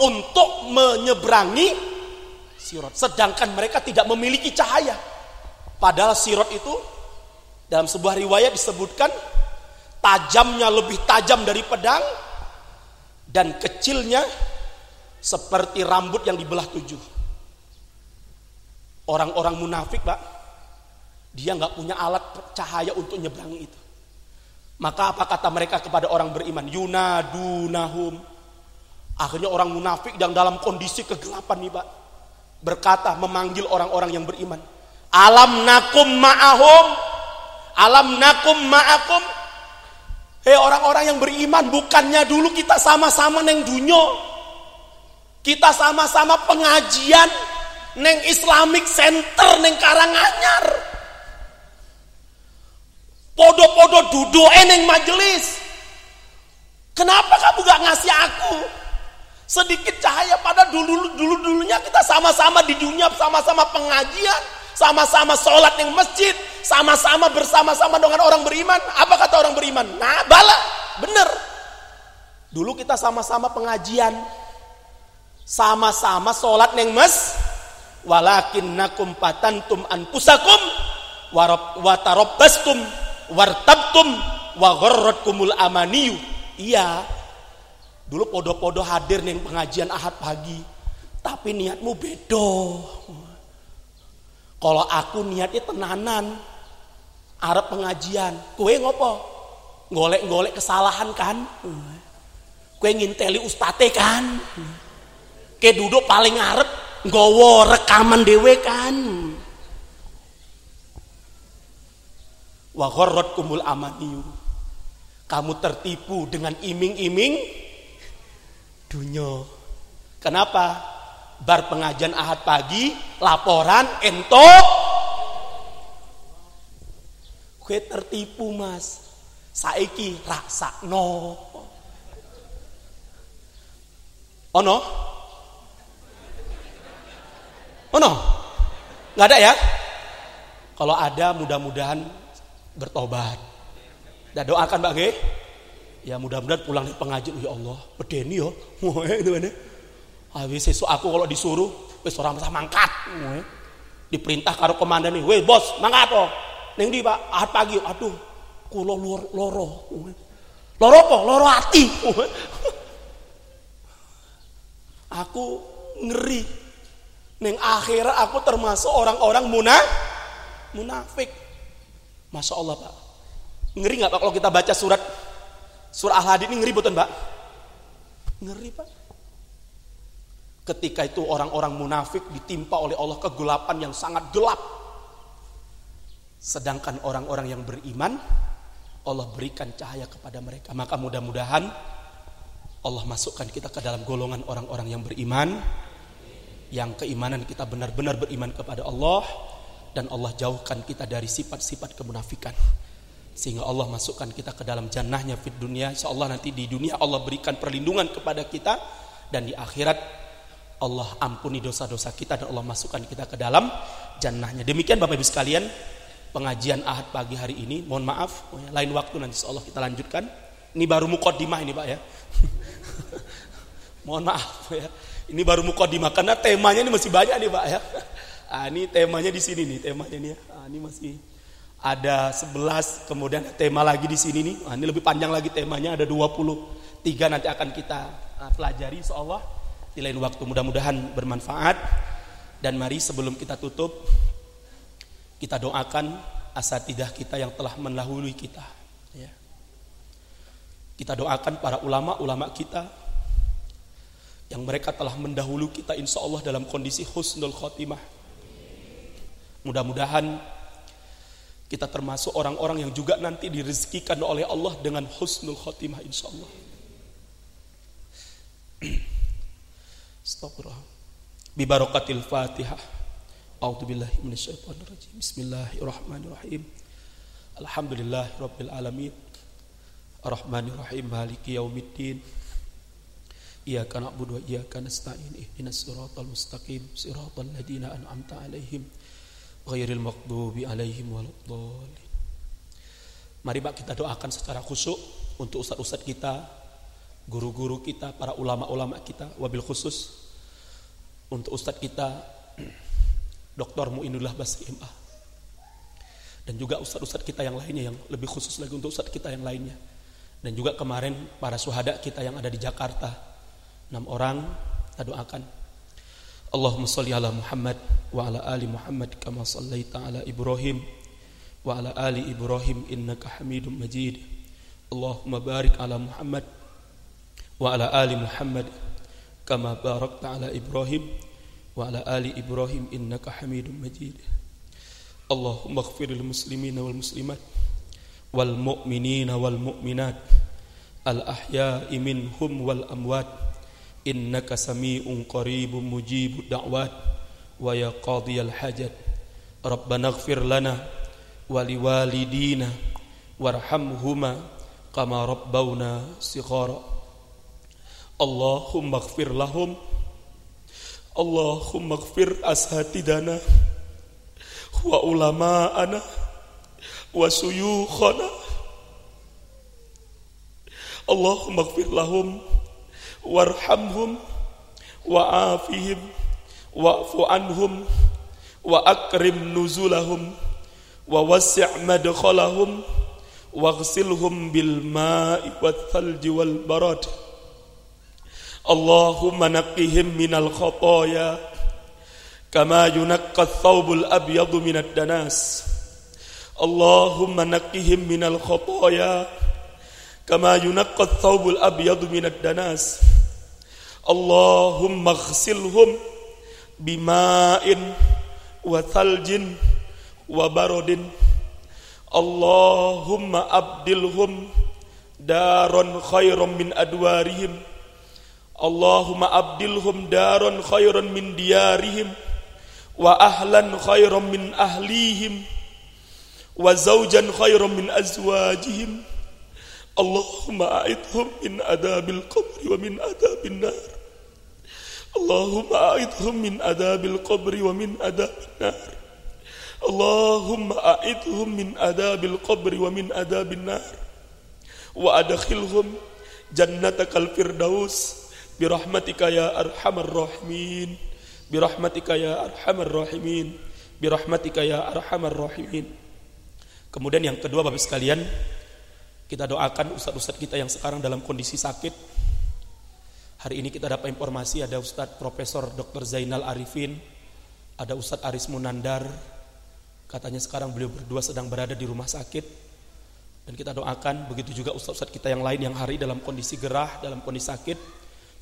untuk menyeberangi sirot. Sedangkan mereka tidak memiliki cahaya. Padahal sirot itu dalam sebuah riwayat disebutkan tajamnya lebih tajam dari pedang dan kecilnya seperti rambut yang dibelah tujuh. Orang-orang munafik, Pak, dia nggak punya alat cahaya untuk nyebrang itu. Maka apa kata mereka kepada orang beriman? Yunadunahum. Akhirnya orang munafik yang dalam kondisi kegelapan nih Pak. Berkata memanggil orang-orang yang beriman. Alam nakum ma'ahum. Alam nakum ma'akum. Hei orang-orang yang beriman. Bukannya dulu kita sama-sama neng dunyo. Kita sama-sama pengajian. Neng Islamic Center, neng Karanganyar. Podo-podo duduk eneng majelis. Kenapa kamu gak ngasih aku sedikit cahaya pada dulu dulu dulunya kita sama-sama di dunia sama-sama pengajian, sama-sama sholat yang masjid, sama-sama bersama-sama dengan orang beriman. Apa kata orang beriman? Nah, bala, bener. Dulu kita sama-sama pengajian, sama-sama sholat neng mes, walakin nakum patantum anpusakum watarobastum wartabtum wa kumul amaniyu. Iya. Dulu podo-podo hadir nih pengajian Ahad pagi. Tapi niatmu bedo. Kalau aku niatnya tenanan. Arab pengajian. Kue ngopo? Golek-golek kesalahan kan? Kue nginteli ustate kan? Kue duduk paling arep nggowo rekaman dewe kan? Wa kumul amaniyu. Kamu tertipu dengan iming-iming dunia. Kenapa? Bar pengajian ahad pagi, laporan ento. Kue tertipu mas. Saiki rasa no. Oh no? Oh no? Nggak ada ya? Kalau ada mudah-mudahan bertobat. Dan doakan Mbak Ge. Ya mudah-mudahan pulang di pengajian ya Allah, bedeni yo. Wah, itu ini. Habis sesuk aku kalau disuruh wis orang masa mangkat. Diperintah karo komandan nih, "Weh, bos, mangkat apa?" Ning di Pak, ahad pagi. Aduh, kula loro. Loro, loro apa? Loro hati. *laughs* aku ngeri. Neng akhirat aku termasuk orang-orang munafik. Munafik. Masya Allah Pak. Ngeri nggak Pak kalau kita baca surat surah Al-Hadid ini ngeri betul Pak? Ngeri Pak. Ketika itu orang-orang munafik ditimpa oleh Allah kegelapan yang sangat gelap. Sedangkan orang-orang yang beriman Allah berikan cahaya kepada mereka. Maka mudah-mudahan Allah masukkan kita ke dalam golongan orang-orang yang beriman yang keimanan kita benar-benar beriman kepada Allah dan Allah jauhkan kita dari sifat-sifat kemunafikan. Sehingga Allah masukkan kita ke dalam jannahnya fit dunia. Insyaallah nanti di dunia Allah berikan perlindungan kepada kita. Dan di akhirat Allah ampuni dosa-dosa kita dan Allah masukkan kita ke dalam jannahnya. Demikian Bapak Ibu sekalian pengajian ahad pagi hari ini. Mohon maaf lain waktu nanti Allah kita lanjutkan. Ini baru mukodimah ini Pak ya. *laughs* Mohon maaf ya. Ini baru mukodimah karena temanya ini masih banyak nih Pak ya Ah, ini temanya di sini nih, temanya nih ya. Ah, ini masih ada 11, kemudian tema lagi di sini nih. Ah, ini lebih panjang lagi temanya, ada 23 nanti akan kita ah, pelajari insyaallah di lain waktu. Mudah-mudahan bermanfaat. Dan mari sebelum kita tutup, kita doakan asatidah kita yang telah mendahului kita. Ya. Kita doakan para ulama-ulama kita yang mereka telah mendahulu kita insya Allah dalam kondisi husnul khotimah Mudah-mudahan kita termasuk orang-orang yang juga nanti direzekikan oleh Allah dengan husnul khotimah insya Allah. *clears throat* Astagfirullah. Bibarakatil Fatihah. A'udzu billahi minasyaitonir rajim. Bismillahirrahmanirrahim. Alhamdulillahirabbil alamin. Arrahmanir rahim maliki yaumiddin. Iyyaka na'budu wa iyyaka nasta'in. Ihdinas siratal mustaqim. Siratal ladzina an'amta 'alaihim ghairil maghdubi alaihim waladdallin. Mari Pak kita doakan secara khusyuk untuk ustaz-ustaz kita, guru-guru kita, para ulama-ulama kita, wabil khusus untuk ustaz kita *clears throat* Dr. Muinullah Basri MA. Dan juga ustadz-ustadz kita yang lainnya yang lebih khusus lagi untuk ustadz kita yang lainnya. Dan juga kemarin para suhada kita yang ada di Jakarta. Enam orang kita doakan. Allahumma salli ala Muhammad wa ala ali Muhammad kama sallaita ala Ibrahim wa ala ali Ibrahim innaka Hamidum Majid. Allahumma barik ala Muhammad wa ala ali Muhammad kama barakta ala Ibrahim wa ala ali Ibrahim innaka Hamidum Majid. Allahumma ighfir lil muslimina wal muslimat wal mu'minina wal mu'minat al ahya'i minhum wal amwat innaka sami'un qaribun mujibud da'wat wa ya qadiyal hajat. Rabbana ighfir lana wa liwalidina warhamhuma kama rabbawna sighara. Allahumma ighfir lahum Allahumma ighfir ashatidana wa ulama'ana wa suyukhana. Allahumma gfir lahum وارحمهم وعافهم واعف عنهم وأكرم نزلهم ووسع مدخلهم واغسلهم بالماء والثلج والبرد. اللهم نقهم من الخطايا كما ينقى الثوب الأبيض من الدناس. اللهم نقهم من الخطايا كما ينقى الثوب الأبيض من الدناس. اللهم اغسلهم بماء وثلج وبرد. اللهم أبدلهم دارا خيرا من أدوارهم. اللهم أبدلهم دارا خيرا من ديارهم وأهلا خيرا من أهليهم وزوجا خيرا من أزواجهم. Allahumma a'idhum min adabil qabri wa min adabil nar. Allahumma a'idhum min adabil qabri wa min adabil nar. Allahumma a'idhum min adabil qabri wa min adabil nar. Wa adkhilhum al-firdaus bi rahmatika ya arhamar rahimin. Bi rahmatika ya arhamar rahimin. Bi rahmatika ya arhamar rahimin. Kemudian yang kedua Bapak sekalian, kita doakan ustadz-ustadz kita yang sekarang dalam kondisi sakit. Hari ini kita dapat informasi ada Ustadz Profesor Dr. Zainal Arifin, ada Ustadz Aris Munandar, katanya sekarang beliau berdua sedang berada di rumah sakit. Dan kita doakan begitu juga ustadz-ustadz kita yang lain yang hari dalam kondisi gerah, dalam kondisi sakit.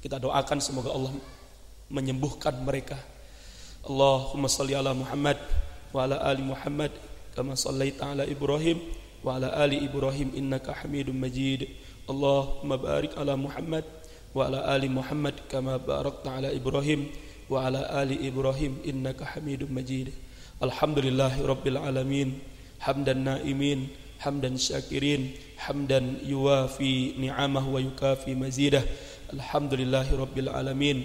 Kita doakan semoga Allah menyembuhkan mereka. Allahumma salli ala Muhammad wa ala ali Muhammad kama sallaita ala Ibrahim وعلى آل إبراهيم إنك حميد مجيد اللهم بارك على محمد وعلى آل محمد كما باركت على إبراهيم وعلى آل إبراهيم إنك حميد مجيد الحمد لله رب العالمين حمدا نائمين حمدا شاكرين حمدا يوافي نعمه ويكافي مزيده الحمد لله رب العالمين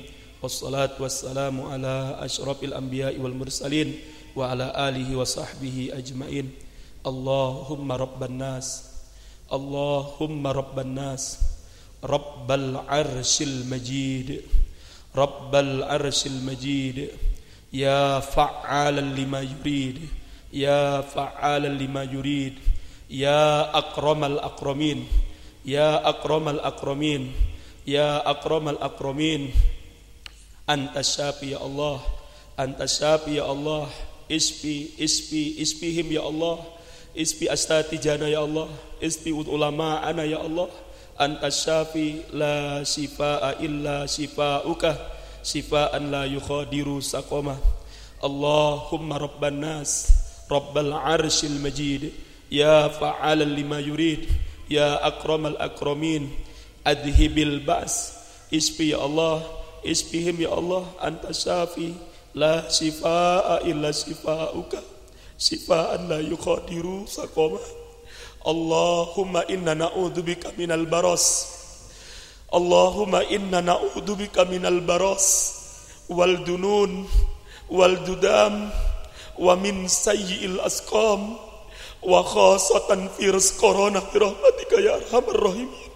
والصلاة والسلام على أشرف الأنبياء والمرسلين وعلى آله وصحبه أجمعين Allahumma rabban nas. Allahumma rabban nas. Rabbal arshil majid. Rabbal arshil majid. Ya fa'alan lima yurid. Ya fa'alan lima yurid. Ya akramal akramin. Ya akramal akramin. Ya akramal akramin. Anta syafi ya Allah. Anta syafi ya Allah. Isfi, isfi, isfihim ya Allah. Isbi jana ya Allah. Isbi ulama ana ya Allah. Anta syafi la shifa'a illa shifa'uka. Shifa'an la yukhadiru saqamah Allahumma rabban nas Rabbal arshil majid. Ya fa'alan lima yurid. Ya akramal akramin. Adhibil ba's Isbi ya Allah. Isbihim ya Allah. Anta syafi La shifa'a illa shifa'uka sifaan la yukhadiru saqama. Allahumma inna na'udzubika minal baras. Allahumma inna na'udzubika minal baras. Wal dunun wal dudam wa min sayyi'il asqam. Wa khasatan virus corona bi rahmatika ya arhamar rahimin.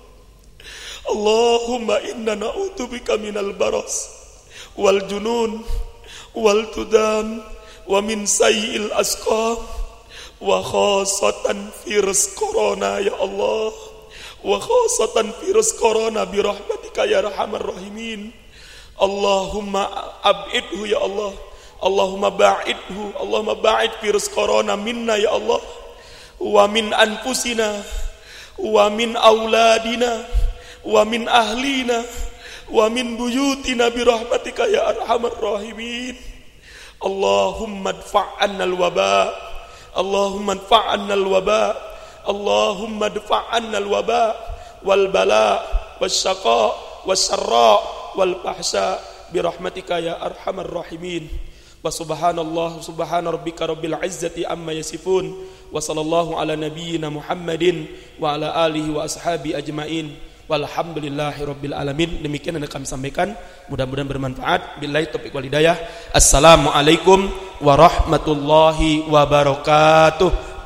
Allahumma inna na'udzubika minal baras. Wal junun wal tudam wa min sayyil asqam wa khasatan virus corona ya Allah. Wa khasatan virus corona bi rahmatika ya arhamar rahimin. Allahumma ab'idhu ya Allah. Allahumma ba'idhu Allahumma ba'id virus corona minna ya Allah. Wa min anfusina wa min auladina wa min ahlina wa min buyutina bi rahmatika ya arhamar rahimin Allahumma dfa'anna al-waba Allahumma dfa'anna al-waba Allahumma dfa'anna al-waba wal bala wasyaqa wasyarra wal fahsya bi rahmatika ya arhamar rahimin wa subhanallah subhana rabbika rabbil izzati amma yasifun wa sallallahu ala nabiyyina Muhammadin wa ala alihi wa ashabi ajmain Walhamdulillahi Rabbil Alamin. Demikian yang kami sampaikan. Mudah-mudahan bermanfaat. Billahi taufiq wal hidayah. Assalamualaikum warahmatullahi wabarakatuh